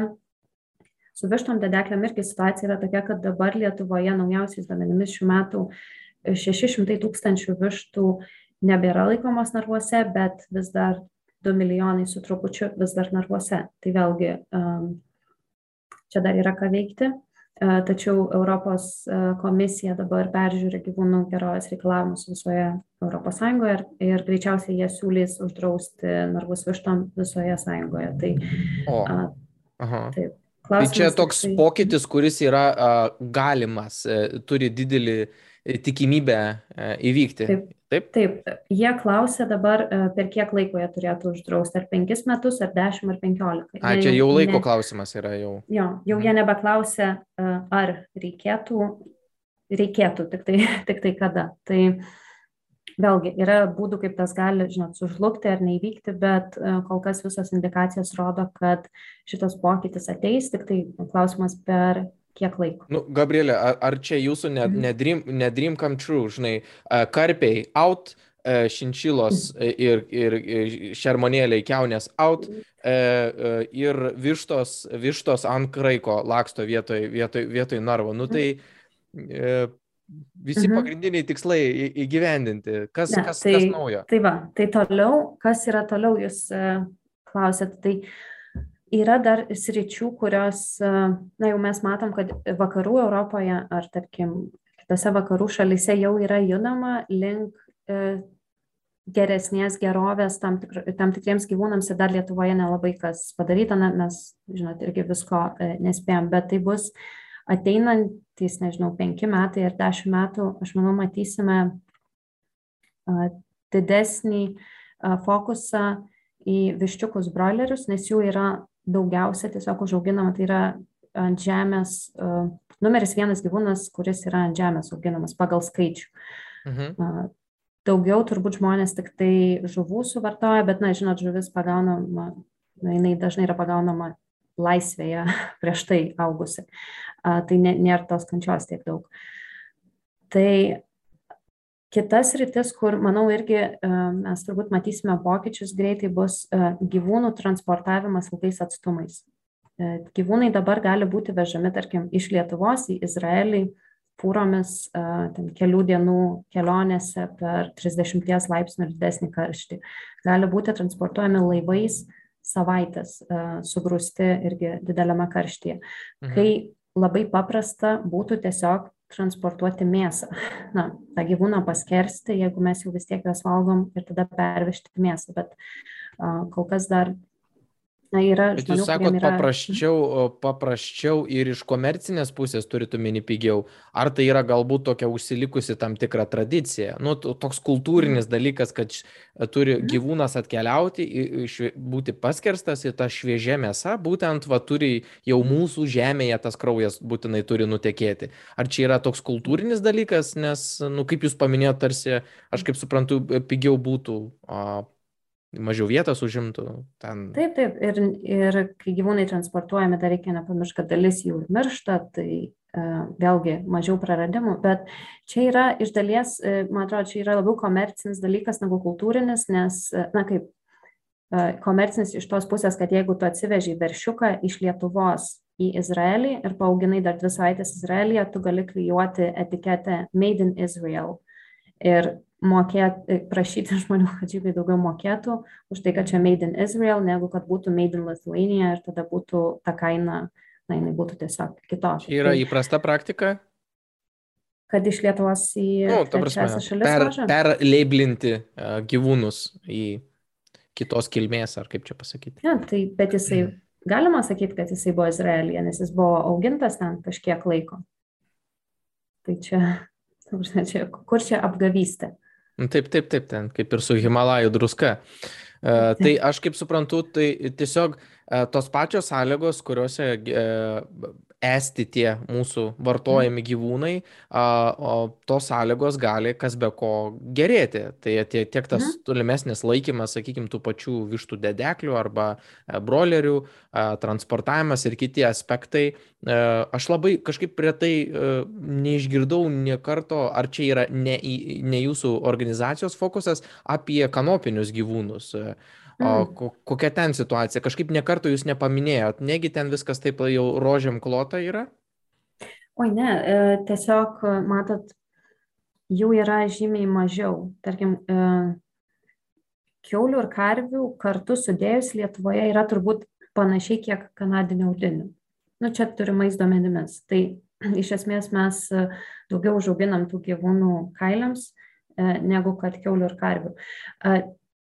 su vištom dedeklėm irgi situacija yra tokia, kad dabar Lietuvoje naujausiais duomenimis šių metų 600 tūkstančių vištų nebėra laikomos narvuose, bet vis dar 2 milijonai su trupučiu vis dar narvuose. Tai vėlgi čia dar yra ką veikti. Tačiau Europos komisija dabar peržiūri gyvūnų gerovės reikalavimus visoje ES ir, ir greičiausiai jie siūlys uždrausti narvus vištom visoje sąjungoje. Tai, o, aha. taip, tai čia toks tai... pokytis, kuris yra a, galimas, e, turi didelį tikimybę e, įvykti. Taip. Taip? Taip, jie klausia dabar, e, per kiek laiko jie turėtų uždrausti, ar penkis metus, ar dešimt, ar penkiolika. A, čia jau laiko ne... klausimas yra jau. Jo, jau jie mhm. nebeklausia, e, ar reikėtų, reikėtų, tik tai, tik tai kada. Tai vėlgi yra būdų, kaip tas gali, žinot, sužlugti ar neįvykti, bet kol kas visos indikacijos rodo, kad šitas pokytis ateis, tik tai klausimas per kiek laiko. Nu, Gabrielė, ar, ar čia jūsų ne, mhm. ne, dream, ne dream come true, žinai, karpiai out, šinčilos mhm. ir, ir, ir šermonėliai keunės out mhm. ir vištos, vištos ant kraiko laksto vietoj, vietoj, vietoj narvo. Nu tai visi mhm. pagrindiniai tikslai įgyvendinti. Kas, ne, kas, tai, kas naujo? Tai va, tai toliau, kas yra toliau, jūs klausėt. Tai uh, yra dar sričių, kurios, na jau mes matom, kad vakarų Europoje ar tarkim kitose vakarų šalyse jau yra judama link e, geresnės gerovės tam, tikr, tam tikriems gyvūnams ir dar Lietuvoje nelabai kas padaryta, na, mes, žinot, irgi visko e, nespėjom, bet tai bus ateinantys, nežinau, penki metai ar dešimt metų, aš manau, matysime didesnį fokusą į viščiukus broilerius, nes jų yra daugiausia tiesiog užauginama, tai yra ant žemės, uh, numeris vienas gyvūnas, kuris yra ant žemės auginamas pagal skaičių. Mhm. Daugiau turbūt žmonės tik tai žuvų suvartoja, bet, na, žinot, žuvis pagaunama nu, jinai dažnai yra pagaunama laisvėje prieš tai augusi. Tai nėra tos kančios tiek daug. Tai Kitas rytis, kur, manau, irgi mes turbūt matysime pokyčius greitai, bus gyvūnų transportavimas ilgais atstumais. Gyvūnai dabar gali būti vežami, tarkim, iš Lietuvos į Izraelį fūromis kelių dienų kelionėse per 30 laipsnių ir didesnį karštį. Gali būti transportuojami laivais savaitės sugrūsti irgi dideliame karštyje. Mhm. Kai labai paprasta būtų tiesiog transportuoti mėsą. Na, tą gyvūną paskersti, jeigu mes jau vis tiek juos valgom ir tada pervežti mėsą, bet uh, kol kas dar Na, yra Bet jūs sakot, yra... paprasčiau, paprasčiau ir iš komercinės pusės turite omeny pigiau. Ar tai yra galbūt tokia užsilikusi tam tikra tradicija? Nu, toks kultūrinis dalykas, kad turi mhm. gyvūnas atkeliauti, būti paskerstas į tą šviežią mėsą, būtent va turi jau mūsų žemėje tas kraujas būtinai turi nutekėti. Ar čia yra toks kultūrinis dalykas, nes, nu, kaip jūs paminėjote, tarsi, aš kaip suprantu, pigiau būtų mažiau vietos užimtų. Ten... Taip, taip. Ir, ir kai gyvūnai transportuojami, dar reikia nepamiršti, kad dalis jų ir miršta, tai uh, vėlgi mažiau praradimų. Bet čia yra iš dalies, uh, man atrodo, čia yra labiau komercinis dalykas negu kultūrinis, nes, uh, na kaip, uh, komercinis iš tos pusės, kad jeigu tu atsiveži veršiuką iš Lietuvos į Izraelį ir paauginai dar dvi savaitės Izraelyje, tu gali klyjuoti etiketę Made in Israel. Ir mokėti, prašyti žmonių, kad žymiai daugiau mokėtų už tai, kad čia made in Israel, negu kad būtų made in Lithuania ir tada būtų ta kaina, na, jinai būtų tiesiog kitokia. Yra tai, įprasta praktika? Kad iš Lietuvos į nu, trečiasias šalis per, perleiblinti uh, gyvūnus į kitos kilmės, ar kaip čia pasakyti. Ja, tai, bet jisai, galima sakyti, kad jisai buvo Izraelija, nes jis buvo augintas ten kažkiek laiko. Tai čia, čia kur čia apgavystė? Nu, taip, taip, taip, ten kaip ir su Himalajų druska. Uh, tai aš kaip suprantu, tai tiesiog uh, tos pačios sąlygos, kuriuose uh, esti tie mūsų vartojami gyvūnai, o tos sąlygos gali kas be ko gerėti. Tai tiek tas mhm. tolimesnis laikymas, sakykime, tų pačių vištų dedeklių arba e, brolerių, transportavimas ir kiti aspektai. E, aš labai kažkaip prie tai e, neišgirdau nie karto, ar čia yra ne, ne jūsų organizacijos fokusas apie kanopinius gyvūnus. O mm. kokia ten situacija? Kažkaip nekartų jūs nepaminėjot, negi ten viskas taip jau rožiam klota yra? Oi, ne, e, tiesiog, matot, jų yra žymiai mažiau. Tarkim, e, keulių ir karvių kartu sudėjus Lietuvoje yra turbūt panašiai kiek kanadinių audinių. Nu, čia turimais duomenimis. Tai iš esmės mes e, daugiau užauginam tų gyvūnų kailiams negu kad keulių ir karvių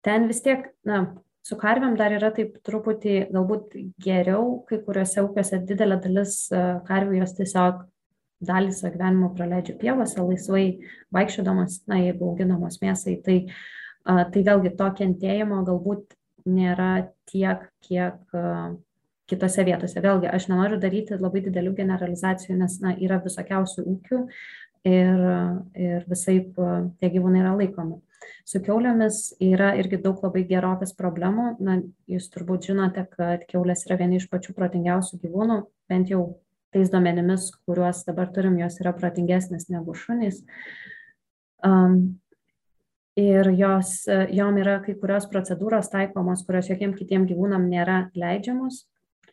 ten vis tiek, na, su karvėm dar yra taip truputį galbūt geriau, kai kuriuose upėse didelė dalis e, karvių jos tiesiog dalį savo gyvenimo praleidžia pievose, laisvai vaikščiodamas, na, jeigu auginamos mėsai, tai, tai vėlgi to kentėjimo galbūt nėra tiek, kiek kitose vietose. Vėlgi, aš nenoriu daryti labai didelių generalizacijų, nes na, yra visokiausių ūkių ir, ir visai tie gyvūnai yra laikomi. Su keulėmis yra irgi daug labai gerovės problemų. Na, jūs turbūt žinote, kad keulės yra vieni iš pačių protingiausių gyvūnų, bent jau tais duomenimis, kuriuos dabar turim, jos yra protingesnės negu šunys. Um, ir jos, jom yra kai kurios procedūros taikomos, kurios jokiem kitiem gyvūnam nėra leidžiamos.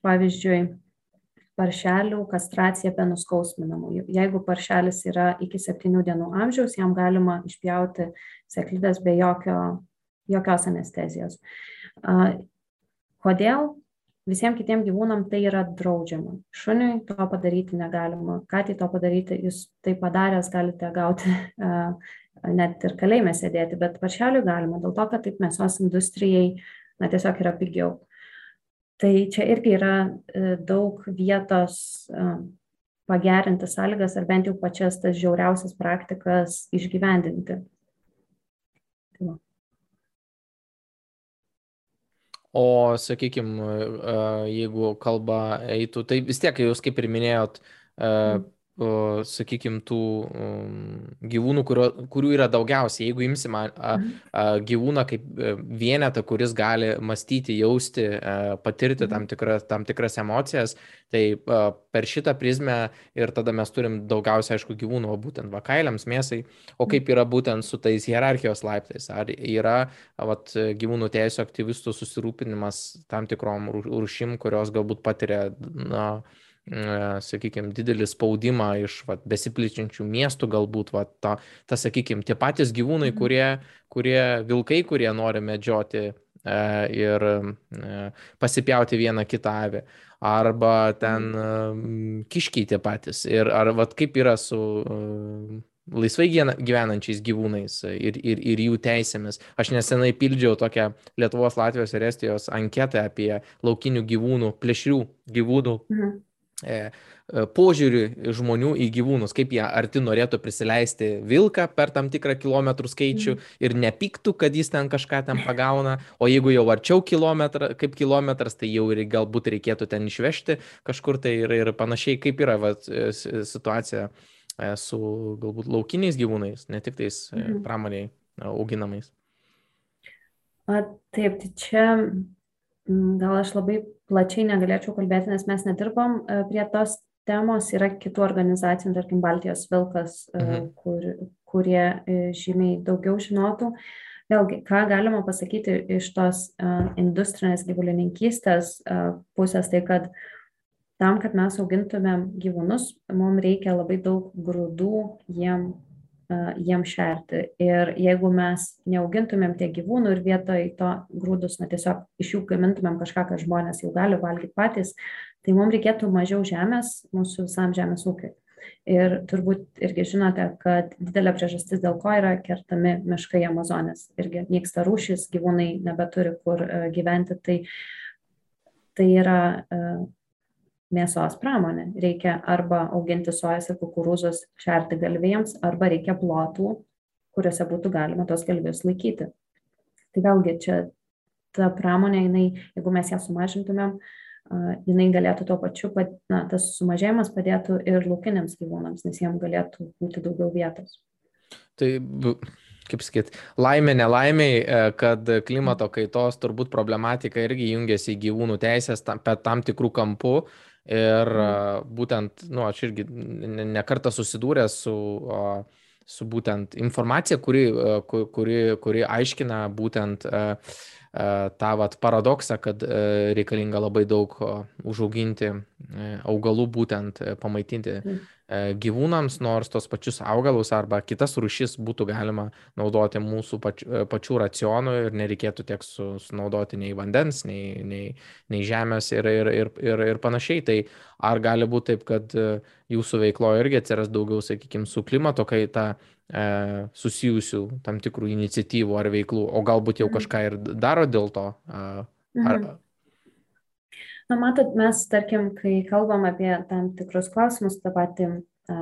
Pavyzdžiui, paršelių kastracija be nuskausminamų. Jeigu paršelis yra iki septynių dienų amžiaus, jam galima išpjauti sėklidės be jokio, jokios anestezijos. Kodėl? Visiems kitiems gyvūnam tai yra draudžiama. Šuniui to padaryti negalima. Ką tai to padaryti, jūs tai padaręs galite gauti net ir kalėjime sėdėti, bet paršeliui galima, dėl to, kad taip mėsos industrijai na, tiesiog yra pigiau tai čia irgi yra e, daug vietos e, pagerinti sąlygas ar bent jau pačias tas žiauriausias praktikas išgyvendinti. Tai va. O, sakykime, jeigu kalba eitų, tai vis tiek jūs kaip ir minėjot, mm. Sakykime, tų um, gyvūnų, kurio, kurių yra daugiausiai. Jeigu imsim a, a, mhm. gyvūną kaip e, vienetą, kuris gali mąstyti, jausti, a, patirti tam, mhm. tikra, tam tikras emocijas, tai a, per šitą prizmę ir tada mes turim daugiausiai, aišku, gyvūnų, o būtent vakailiams, mėsai. O mhm. kaip yra būtent su tais hierarchijos laiptais? Ar yra vat, gyvūnų teisų aktyvistų susirūpinimas tam tikrom rūšim, kurios galbūt patiria, na, sakykime, didelį spaudimą iš va, besiplyčiančių miestų, galbūt, va, ta, ta sakykime, tie patys gyvūnai, mhm. kurie, kurie vilkai, kurie nori medžioti e, ir e, pasipjauti vieną kitą avį, arba ten e, kiškiai tie patys. Ir ar va, kaip yra su e, laisvai gyvenančiais gyvūnais ir, ir, ir jų teisėmis. Aš nesenai pildžiau tokią Lietuvos, Latvijos ir Estijos anketą apie laukinių gyvūnų, plėšrių gyvūnų. Mhm E, e, požiūrį žmonių į gyvūnus, kaip jie arti norėtų prisileisti vilką per tam tikrą kilometrų skaičių mm. ir nepyktų, kad jis ten kažką ten pagauna, o jeigu jau arčiau kilometrą, kaip kilometras, tai jau ir galbūt reikėtų ten išvežti kažkur tai ir, ir panašiai, kaip yra va, situacija e, su galbūt laukiniais gyvūnais, ne tik tais mm. pramoniai auginamais. A, taip, tai čia gal aš labai plačiai negalėčiau kalbėti, nes mes nedirbom e, prie tos temos, yra kitų organizacijų, tarkim, Baltijos Vilkas, e, mhm. kur, kurie e, žymiai daugiau žinotų. Vėlgi, ką galima pasakyti iš tos industrinės gyvulininkystės pusės, tai kad tam, kad mes augintumėm gyvūnus, mums reikia labai daug grūdų jiem jiem šerti. Ir jeigu mes neaugintumėm tiek gyvūnų ir vietoj to grūdus, na tiesiog iš jų gamintumėm kažką, ką žmonės jau gali valgyti patys, tai mums reikėtų mažiau žemės mūsų visam žemės ūkiui. Ir turbūt irgi žinote, kad didelė priežastis, dėl ko yra kertami miškai Amazonės. Irgi nyksta rūšys, gyvūnai nebeturi kur gyventi. Tai, tai yra mėsos pramonė. Reikia arba auginti sojas ir kukurūzus šerti galvijams, arba reikia plotų, kuriuose būtų galima tos galvijus laikyti. Tai vėlgi čia ta pramonė, jinai, jeigu mes ją sumažintumėm, jinai galėtų tuo pačiu, na, tas sumažėjimas padėtų ir laukiniams gyvūnams, nes jiems galėtų būti daugiau vietos. Tai kaip sakyt, laimė nelaimiai, e, kad klimato kaitos turbūt problematika irgi jungiasi į gyvūnų teisės tam, tam tikrų kampų Ir mhm. būtent, nu, aš irgi nekartą susidūręs su, su būtent informacija, kuri, kuri, kuri aiškina būtent tą vat, paradoksą, kad reikalinga labai daug užauginti augalų, būtent pamaitinti mhm. E, gyvūnams, nors tos pačius augalus arba kitas rušis būtų galima naudoti mūsų pač, e, pačių racionų ir nereikėtų tiek su, sunaudoti nei vandens, nei, nei, nei žemės ir, ir, ir, ir, ir panašiai. Tai ar gali būti taip, kad e, jūsų veikloje irgi atsiras daugiau, sakykime, su klimato kaita e, susijusių tam tikrų iniciatyvų ar veiklų, o galbūt jau mhm. kažką ir daro dėl to? Ar, mhm. Na, matot, mes, tarkim, kai kalbam apie tam tikrus klausimus, tą patį a,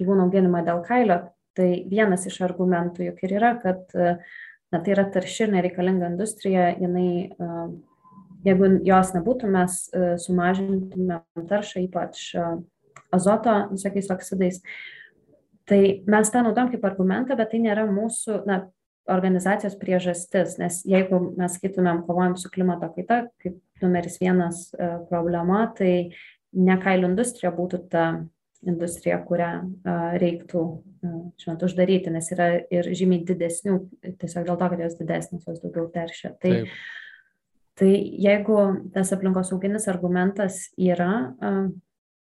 gyvūnų auginimą dėl kailio, tai vienas iš argumentų juk ir yra, kad na, tai yra tarši ir nereikalinga industrija, jinai, a, jeigu jos nebūtų, mes a, sumažintumėm taršą, ypač a, azoto visokiais oksidais. Tai mes tą naudojam kaip argumentą, bet tai nėra mūsų, na, organizacijos priežastis, nes jeigu mes skaitumėm kovojam su klimato kaita, kaip numeris vienas e, problema, tai ne kailių industrija būtų ta industrija, kurią e, reiktų e, žinot, uždaryti, nes yra ir žymiai didesnių, tiesiog dėl to, kad jos didesnės, jos daugiau teršia. Tai, Taip. tai jeigu tas aplinkosauginis argumentas yra,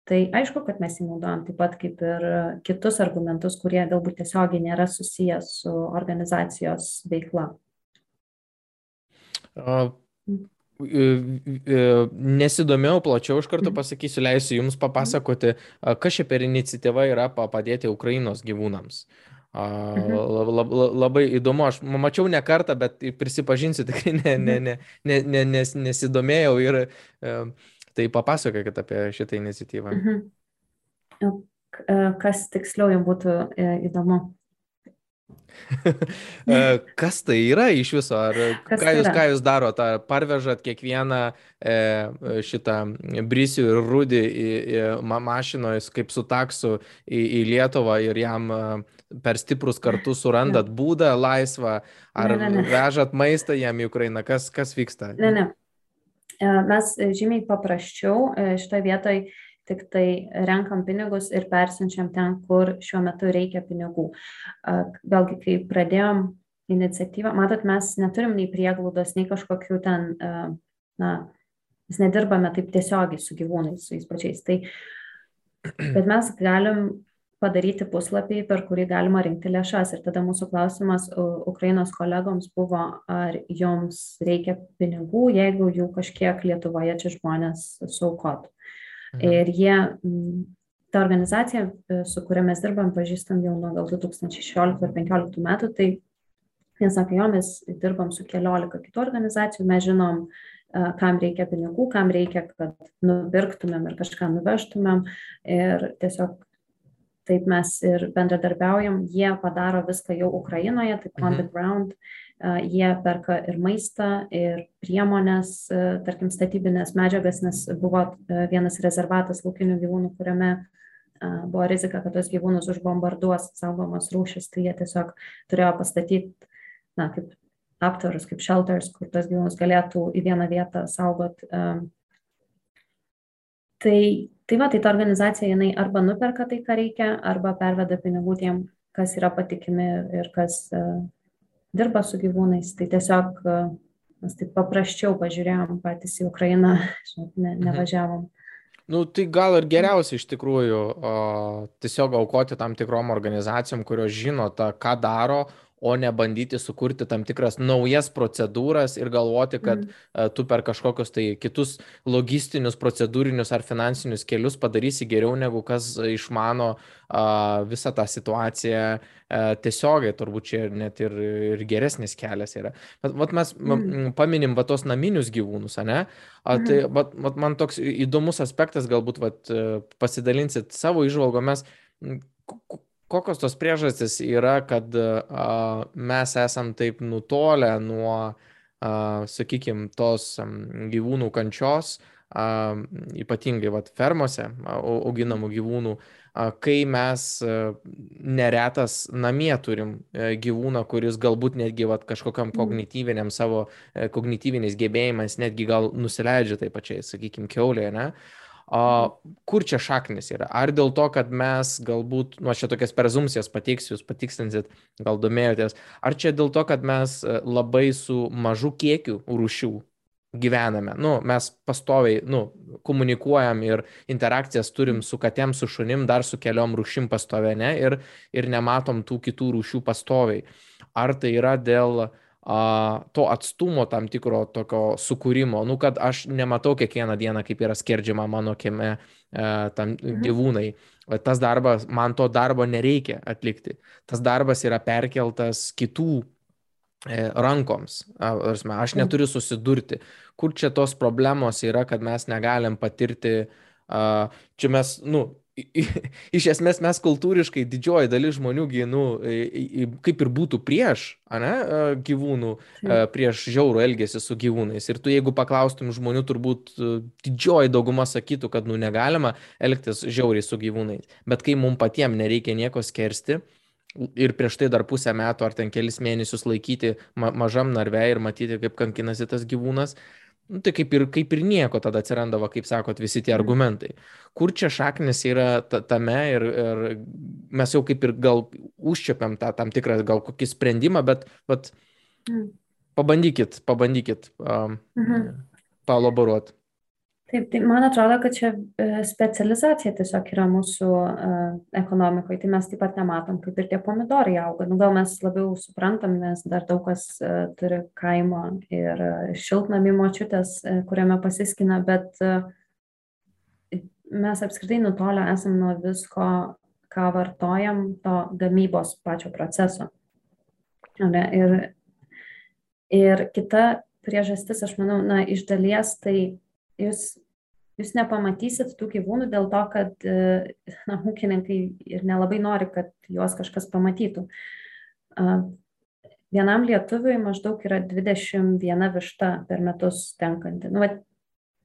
tai aišku, kad mes jį naudojam taip pat kaip ir kitus argumentus, kurie galbūt tiesiogiai nėra susijęs su organizacijos veikla. Nesidomėjau plačiau, iš karto mhm. pasakysiu, leisiu Jums papasakoti, kas čia per iniciatyva yra padėti Ukrainos gyvūnams. Mhm. Labai įdomu, aš mačiau ne kartą, bet prisipažinsiu, tikrai ne, ne, ne, ne, ne, nes, nesidomėjau ir tai papasakokit apie šitą iniciatyvą. Mhm. Kas tiksliau jums būtų e, įdomu? Kas tai yra iš viso? Ar ką tai jūs, ką jūs darote? Ar parvežat kiekvieną e, šitą brisių ir rūdį į, į mašinoje kaip su taksu į, į Lietuvą ir jam e, per stiprus kartu surandat būdą laisvą? Ar ne, ne, ne. vežat maistą jam į Ukrainą? Kas, kas vyksta? Ne, ne. E, mes žymiai paprasčiau e, šitoje vietoje tik tai renkam pinigus ir persiunčiam ten, kur šiuo metu reikia pinigų. Vėlgi, kai pradėjom iniciatyvą, matot, mes neturim nei prieglaudos, nei kažkokių ten, na, mes nedirbame taip tiesiogiai su gyvūnais, su jais pačiais. Tai, bet mes galim padaryti puslapį, per kurį galima rinkti lėšas. Ir tada mūsų klausimas Ukrainos kolegoms buvo, ar joms reikia pinigų, jeigu jų kažkiek Lietuvoje čia žmonės saukotų. Mhm. Ir jie, ta organizacija, e, su kuria mes dirbam, pažįstam jau nuo gal 2016 ar 2015 metų, tai jie sakė, jo, mes dirbam su keliolika kitų organizacijų, mes žinom, e, kam reikia pinigų, kam reikia, kad nupirktumėm ir kažką nuvežtumėm. Ir tiesiog taip mes ir bendradarbiaujam, jie padaro viską jau Ukrainoje, taip on the mhm. ground, jie perka ir maistą, ir priemonės, tarkim, statybinės medžiagas, nes buvo vienas rezervatas laukinių gyvūnų, kuriame buvo rizika, kad tos gyvūnus užbombarduos saugomas rūšis, tai jie tiesiog turėjo pastatyti, na, kaip aptvarus, kaip shelters, kur tos gyvūnus galėtų į vieną vietą saugot. Tai, tai va, tai ta organizacija, jinai arba nuperka tai, ką reikia, arba perveda pinigų tiem, kas yra patikimi ir kas dirba su gyvūnais, tai tiesiog e, mes taip paprasčiau pažiūrėjom patys į Ukrainą, žinot, ne, mhm. nevažiavom. Nu, tai gal ir geriausia iš tikrųjų o, tiesiog aukoti tam tikrom organizacijom, kurios žino tą, ką daro, o ne bandyti sukurti tam tikras naujas procedūras ir galvoti, kad mm. tu per kažkokius tai kitus logistinius, procedūrinius ar finansinius kelius padarysi geriau negu kas išmano visą tą situaciją uh, tiesiogiai, turbūt čia net ir, ir geresnis kelias yra. Bet vat mes mm. paminim va tos naminius gyvūnus, ne? A. Tai vat, vat man toks įdomus aspektas, galbūt vat, pasidalinsit savo išvalgomis kokios tos priežastys yra, kad a, mes esam taip nutolę nuo, sakykime, tos a, gyvūnų kančios, a, ypatingai vat, fermose auginamų gyvūnų, a, kai mes a, neretas namie turim a, gyvūną, kuris galbūt netgi vat, kažkokiam mhm. kognityviniam savo a, kognityviniais gebėjimais netgi gal nusileidžia taip pačiai, sakykime, keulėje, ne? O kur čia šaknis yra? Ar dėl to, kad mes galbūt, nu, aš čia tokias prezumcijas pateiksiu, jūs patikslinsit, gal domėjotės, ar čia dėl to, kad mes e, labai su mažu kiekiu rūšių gyvename. Nu, mes pastoviai nu, komunikuojam ir interakcijas turim su katėm, su šunim, dar su keliom rūšim pastoviai, ne? Ir, ir nematom tų kitų rūšių pastoviai. Ar tai yra dėl uh, a, to atstumo tam tikro tokio sukūrimo, nu kad aš nematau kiekvieną dieną, kaip yra skerdžiama mano kieme e, tam mhm. gyvūnai. Tas darbas, man to darbo nereikia atlikti. Tas darbas yra perkeltas kitų e, rankoms. Aš mhm. neturiu susidurti. Kur čia tos problemos yra, kad mes negalim patirti, čia mes, nu, iš esmės mes kultūriškai didžioji dalis žmonių, nu, kaip ir būtų prieš ne, gyvūnų, prieš žiaurų elgesį su gyvūnais. Ir tu jeigu paklaustum žmonių, turbūt didžioji dauguma sakytų, kad nu, negalima elgtis žiauriai su gyvūnais. Bet kai mums patiems nereikia nieko skersti, ir prieš tai dar pusę metų ar ten kelis mėnesius laikyti ma mažam narve ir matyti, kaip kankinasi tas gyvūnas, Nu, tai kaip ir, kaip ir nieko tada atsiranda, va, kaip sakot, visi tie argumentai. Kur čia šaknis yra tame ir, ir mes jau kaip ir gal užčiapiam tą tam tikrą gal kokį sprendimą, bet vat, mm. pabandykit, pabandykit um, mhm. palaboruoti. Taip, tai man atrodo, kad čia e, specializacija tiesiog yra mūsų uh, ekonomikoje, tai mes taip pat nematom, kaip ir tie pomidorai auga. Nu, gal mes labiau suprantam, nes dar daug kas uh, turi kaimo ir uh, šiltnamį močiutės, uh, kuriame pasiskina, bet uh, mes apskritai nutolę esam nuo visko, ką vartojam, to gamybos pačio proceso. Ir, ir kita priežastis, aš manau, na, iš dalies tai jūs, jūs nepamatysit tų gyvūnų dėl to, kad e, na, ūkininkai ir nelabai nori, kad juos kažkas pamatytų. Vienam lietuviui maždaug yra 21 višta per metus tenkanti. Nu, vat,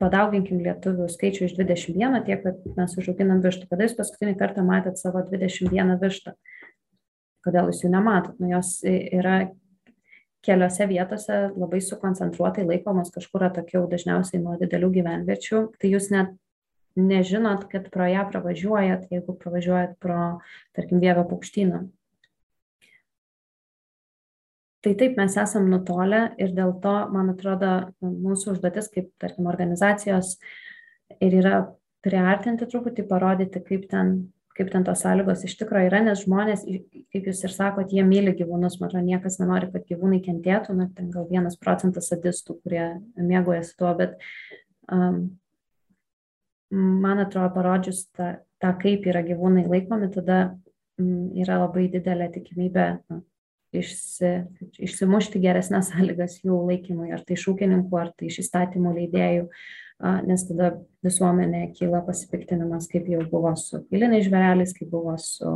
padauginkim lietuvių skaičių iš 21 tiek, kad mes užauginam vištų. Kada jūs paskutinį kartą matėt savo 21 vištą? Kodėl jūs jų nematot? Nu, jos yra keliose vietose labai sukoncentruotai laikomos kažkur atokiau, dažniausiai nuo didelių gyvenviečių. Tai jūs net nežinot, kad pro ją pravažiuojat, jeigu pravažiuojat pro, tarkim, Vievio paukštyną. Tai taip mes esam nutolę ir dėl to, man atrodo, mūsų užduotis kaip, tarkim, organizacijos ir yra priartinti truputį, parodyti, kaip ten, kaip ten tos sąlygos iš tikrųjų yra, nes žmonės, kaip jūs ir sakot, jie myli gyvūnus, man atrodo, niekas nenori, kad gyvūnai kentėtų, na, ten gal vienas procentas sadistų, kurie mėgojasi tuo, bet um, man atrodo, parodžius tą, tą kaip yra gyvūnai laikomi, tada m, yra labai didelė tikimybė na, išsi, išsimušti geresnės sąlygas jų laikymui, ar tai iš ūkininkų, ar tai iš įstatymų leidėjų, nes tada visuomenė kyla pasipiktinimas, kaip jau buvo su piliniais žvėreliais, kaip buvo su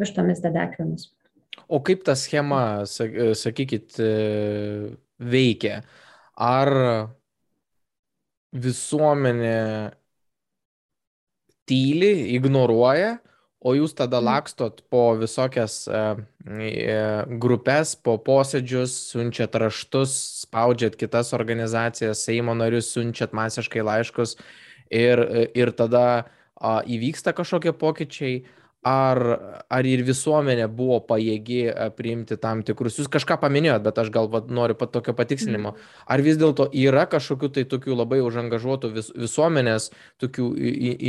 vištomis dedeklėmis. O kaip ta schema, sakykit, e, veikia? Ar visuomenė tyli, ignoruoja, o jūs tada mhm. lakstot po visokias e, e, grupės, po posėdžius, siunčiat raštus, spaudžiat kitas organizacijas, Seimo narius, siunčiat masiškai laiškus ir, ir tada įvyksta kažkokie pokyčiai, ar, ar ir visuomenė buvo pajėgi e, priimti tam tikrus, jūs kažką paminėjot, bet aš gal va, noriu pat tokio patikslinimo, mhm. ar vis dėlto yra kažkokių tai tokių labai užangažuotų vis, visuomenės, tokių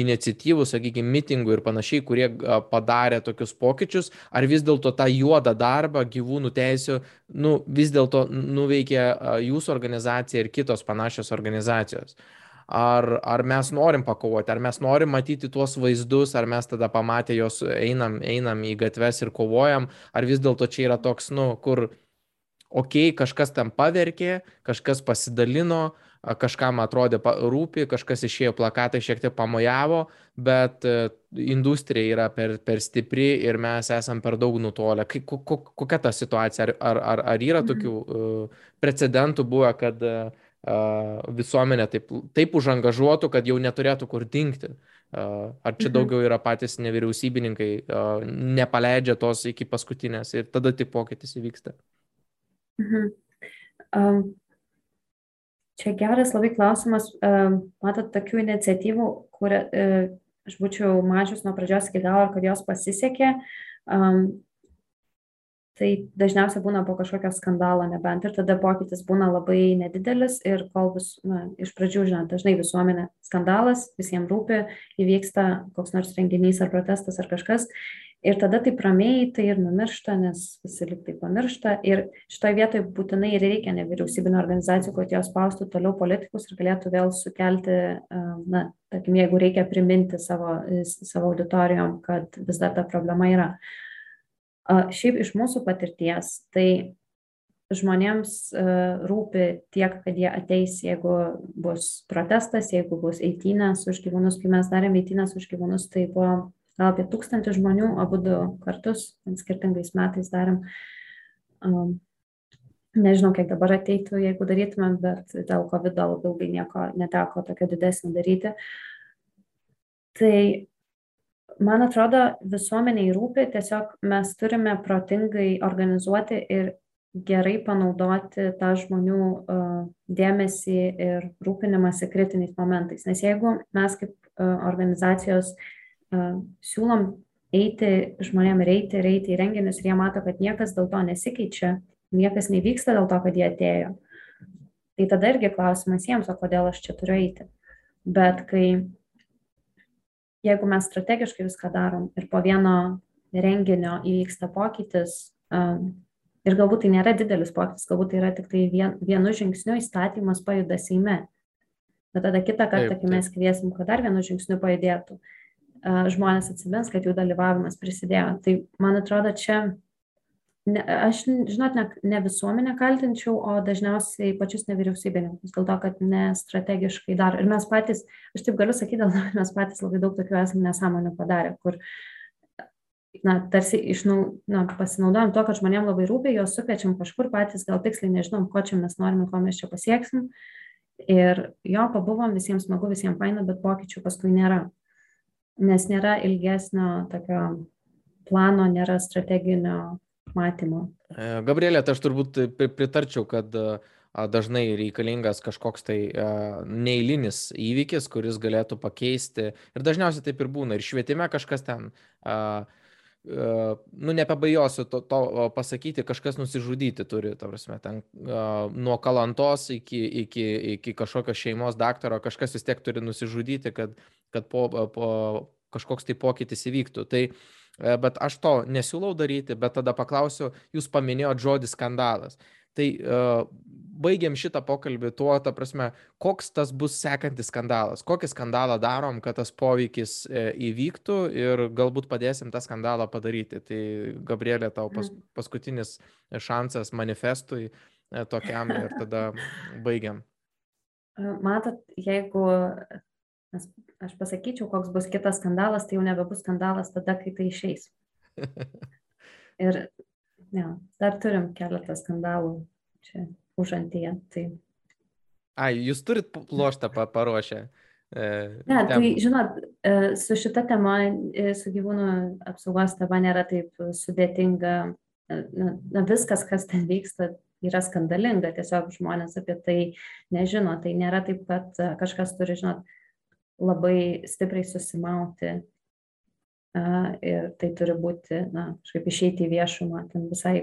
iniciatyvų, sakykime, mitingų ir panašiai, kurie padarė tokius pokyčius, ar vis dėlto tą juodą darbą gyvūnų teisų, nu, vis dėlto nuveikė jūsų organizacija ir kitos panašios organizacijos ar, ar mes norim pakovoti, ar mes norim matyti tuos vaizdus, ar mes tada pamatę jos einam, einam į gatves ir kovojam, ar vis dėlto čia yra toks, nu, kur, okei, okay, kažkas tam paverkė, kažkas pasidalino, kažkam atrodė rūpi, kažkas išėjo plakatai, šiek tiek pamojavo, bet e, industrija yra per, per stipri ir mes esam per daug nutolę. Kokia ta situacija? Ar, ar, ar, yra mhm. tokių uh, precedentų buvę, kad uh, visuomenė taip, taip užangažuotų, kad jau neturėtų kur dingti. Ar čia mhm. daugiau yra patys nevyriausybininkai, nepaleidžia tos iki paskutinės ir tada tik pokytis įvyksta. Mhm. Um, čia geras labai klausimas. Um, matot, tokių iniciatyvų, kur uh, aš būčiau mačius nuo pradžios iki galo, kad jos pasisekė. Um, tai dažniausiai būna po kažkokio skandalo nebent ir tada pokytis būna labai nedidelis ir kol vis, na, iš pradžių, žinot, dažnai visuomenė skandalas, visiems rūpi, įvyksta koks nors renginys ar protestas ar kažkas ir tada taip ramiai tai ir numiršta, nes visi liktai pamiršta ir šitoje vietoje būtinai ir reikia nevyriausybinio organizacijų, kad jos spaustų toliau politikus ir galėtų vėl sukelti, na, tarkim, jeigu reikia priminti savo, savo auditorijom, kad vis dar ta problema yra. Šiaip iš mūsų patirties, tai žmonėms rūpi tiek, kad jie ateis, jeigu bus protestas, jeigu bus eitynės už gyvūnus. Kai mes darėme eitynės už gyvūnus, tai buvo gal apie tūkstantį žmonių, abu du kartus, skirtingais metais darėm. Nežinau, kiek dabar ateitų, jeigu darytumėm, bet dėl COVID labai ilgai nieko neteko tokio didesnio daryti. Tai man atrodo visuomenei rūpi tiesiog mes turime protingai organizuoti ir gerai panaudoti tą žmonių dėmesį ir rūpinimąsi kritiniais momentais. Nes jeigu mes kaip organizacijos siūlom eiti žmonėm ir eiti ir eiti į renginius ir jie mato, kad niekas dėl to nesikeičia, niekas nevyksta dėl to, kad jie atėjo, tai tada irgi klausimas jiems, o kodėl aš čia turiu eiti. Bet kai jeigu mes strategiškai viską darom ir po vieno renginio įvyksta pokytis, ir galbūt tai nėra didelis pokytis, galbūt tai yra tik tai vien, vienu žingsniu įstatymas pajuda Seime. Bet tada kitą kartą, taip, kai mes kviesim, kad dar vienu žingsniu pajudėtų, žmonės atsimins, kad jų dalyvavimas prisidėjo. Tai man atrodo, čia ne, aš, žinot, ne, ne visuomenę kaltinčiau, o dažniausiai pačius nevyriausybininkus, dėl to, kad nestrategiškai daro. Ir mes patys, aš taip galiu sakyti, dėl to, mes patys labai daug tokių esame nesąmonių padarę, kur na, tarsi išnau, na, pasinaudojam to, kad žmonėms labai rūpia, juos sukviečiam kažkur patys, gal tiksliai nežinom, ko čia mes norime, ko mes čia pasieksim. Ir jo, pabuvom, visiems smagu, visiems faina, bet pokyčių paskui nėra. Nes nėra ilgesnio tokio plano, nėra strateginio matymo. E, Gabrielė, tai aš turbūt pritarčiau, kad dažnai reikalingas kažkoks tai neįlinis įvykis, kuris galėtų pakeisti. Ir dažniausiai taip ir būna. Ir švietime kažkas ten uh, nu, nepabajosiu to, to pasakyti, kažkas nusižudyti turi, ta prasme, ten nuo kalantos iki, iki, iki kažkokio šeimos daktaro, kažkas vis tiek turi nusižudyti, kad, kad po, po kažkoks tai pokytis įvyktų. Tai, bet aš to nesiūlau daryti, bet tada paklausiu, jūs paminėjot žodį skandalas. Tai uh, baigiam šitą pokalbį tuo, ta prasme, koks tas bus sekantis skandalas, kokį skandalą darom, kad tas poveikis e, įvyktų ir galbūt padėsim tą skandalą padaryti. Tai Gabrielė, tau pas, mm. paskutinis šansas manifestui e, tokiam ir tada baigiam. Matot, jeigu aš pasakyčiau, koks bus kitas skandalas, tai jau nebebus skandalas tada, kai tai išeis. Ir ja, dar turim keletą skandalų čia užantyje. Tai... Ai, jūs turit pluoštą paruošę. E, ne, tem. tai žinot, e, su šita tema, e, su gyvūnų apsaugos tema nėra taip sudėtinga. Na, na, viskas, kas ten vyksta, yra skandalinga, tiesiog žmonės apie tai nežino. Tai nėra taip, kad kažkas turi, žinot, labai stipriai susimauti ir tai turi būti, na, kažkaip išeiti į viešumą, ten visai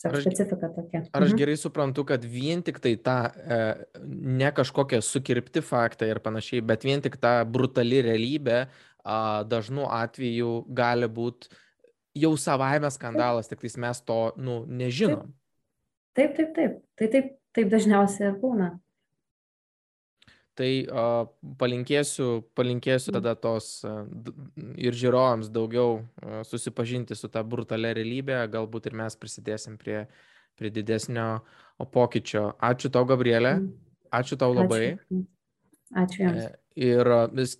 Tiesiog aš, specifika tokia. Ar aš mhm. gerai suprantu, kad vien tik tai ta, e, ne kažkokie sukirpti faktai ir panašiai, bet vien tik ta brutali realybė a, dažnu atveju gali būti jau savaime skandalas, tik mes to nu, nežinom. Taip, taip, taip. Tai taip, taip dažniausiai ir būna tai uh, palinkėsiu, palinkėsiu tada tos ir žiūrovams daugiau susipažinti su tą brutalią realybę, galbūt ir mes prisidėsim prie, prie didesnio pokyčio. Ačiū tau, Gabrielė. Mm. Ačiū tau labai. Ačiū, Ačiū Jums. E, ir vis,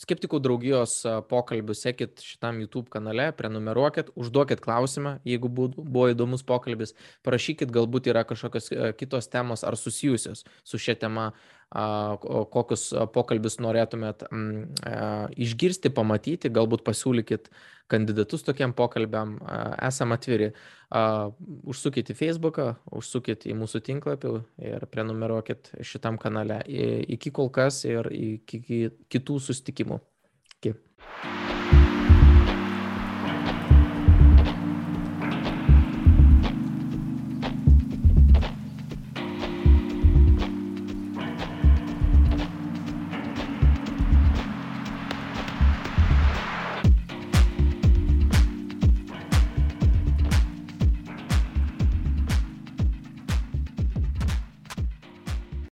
Skeptikų draugijos pokalbius sekit šitam YouTube kanale, prenumeruokit, užduokit klausimą, jeigu buvo įdomus pokalbis, parašykit, galbūt yra kažkokios kitos temos ar susijusios su šia tema, kokius pokalbius norėtumėt išgirsti, pamatyti, galbūt pasiūlykit kandidatus tokiem pokalbiam, esam atviri. Užsukit į Facebooką, užsukit į mūsų tinklapį ir prenumeruokit šitam kanale. Iki kol kas ir iki kitų sustikimų.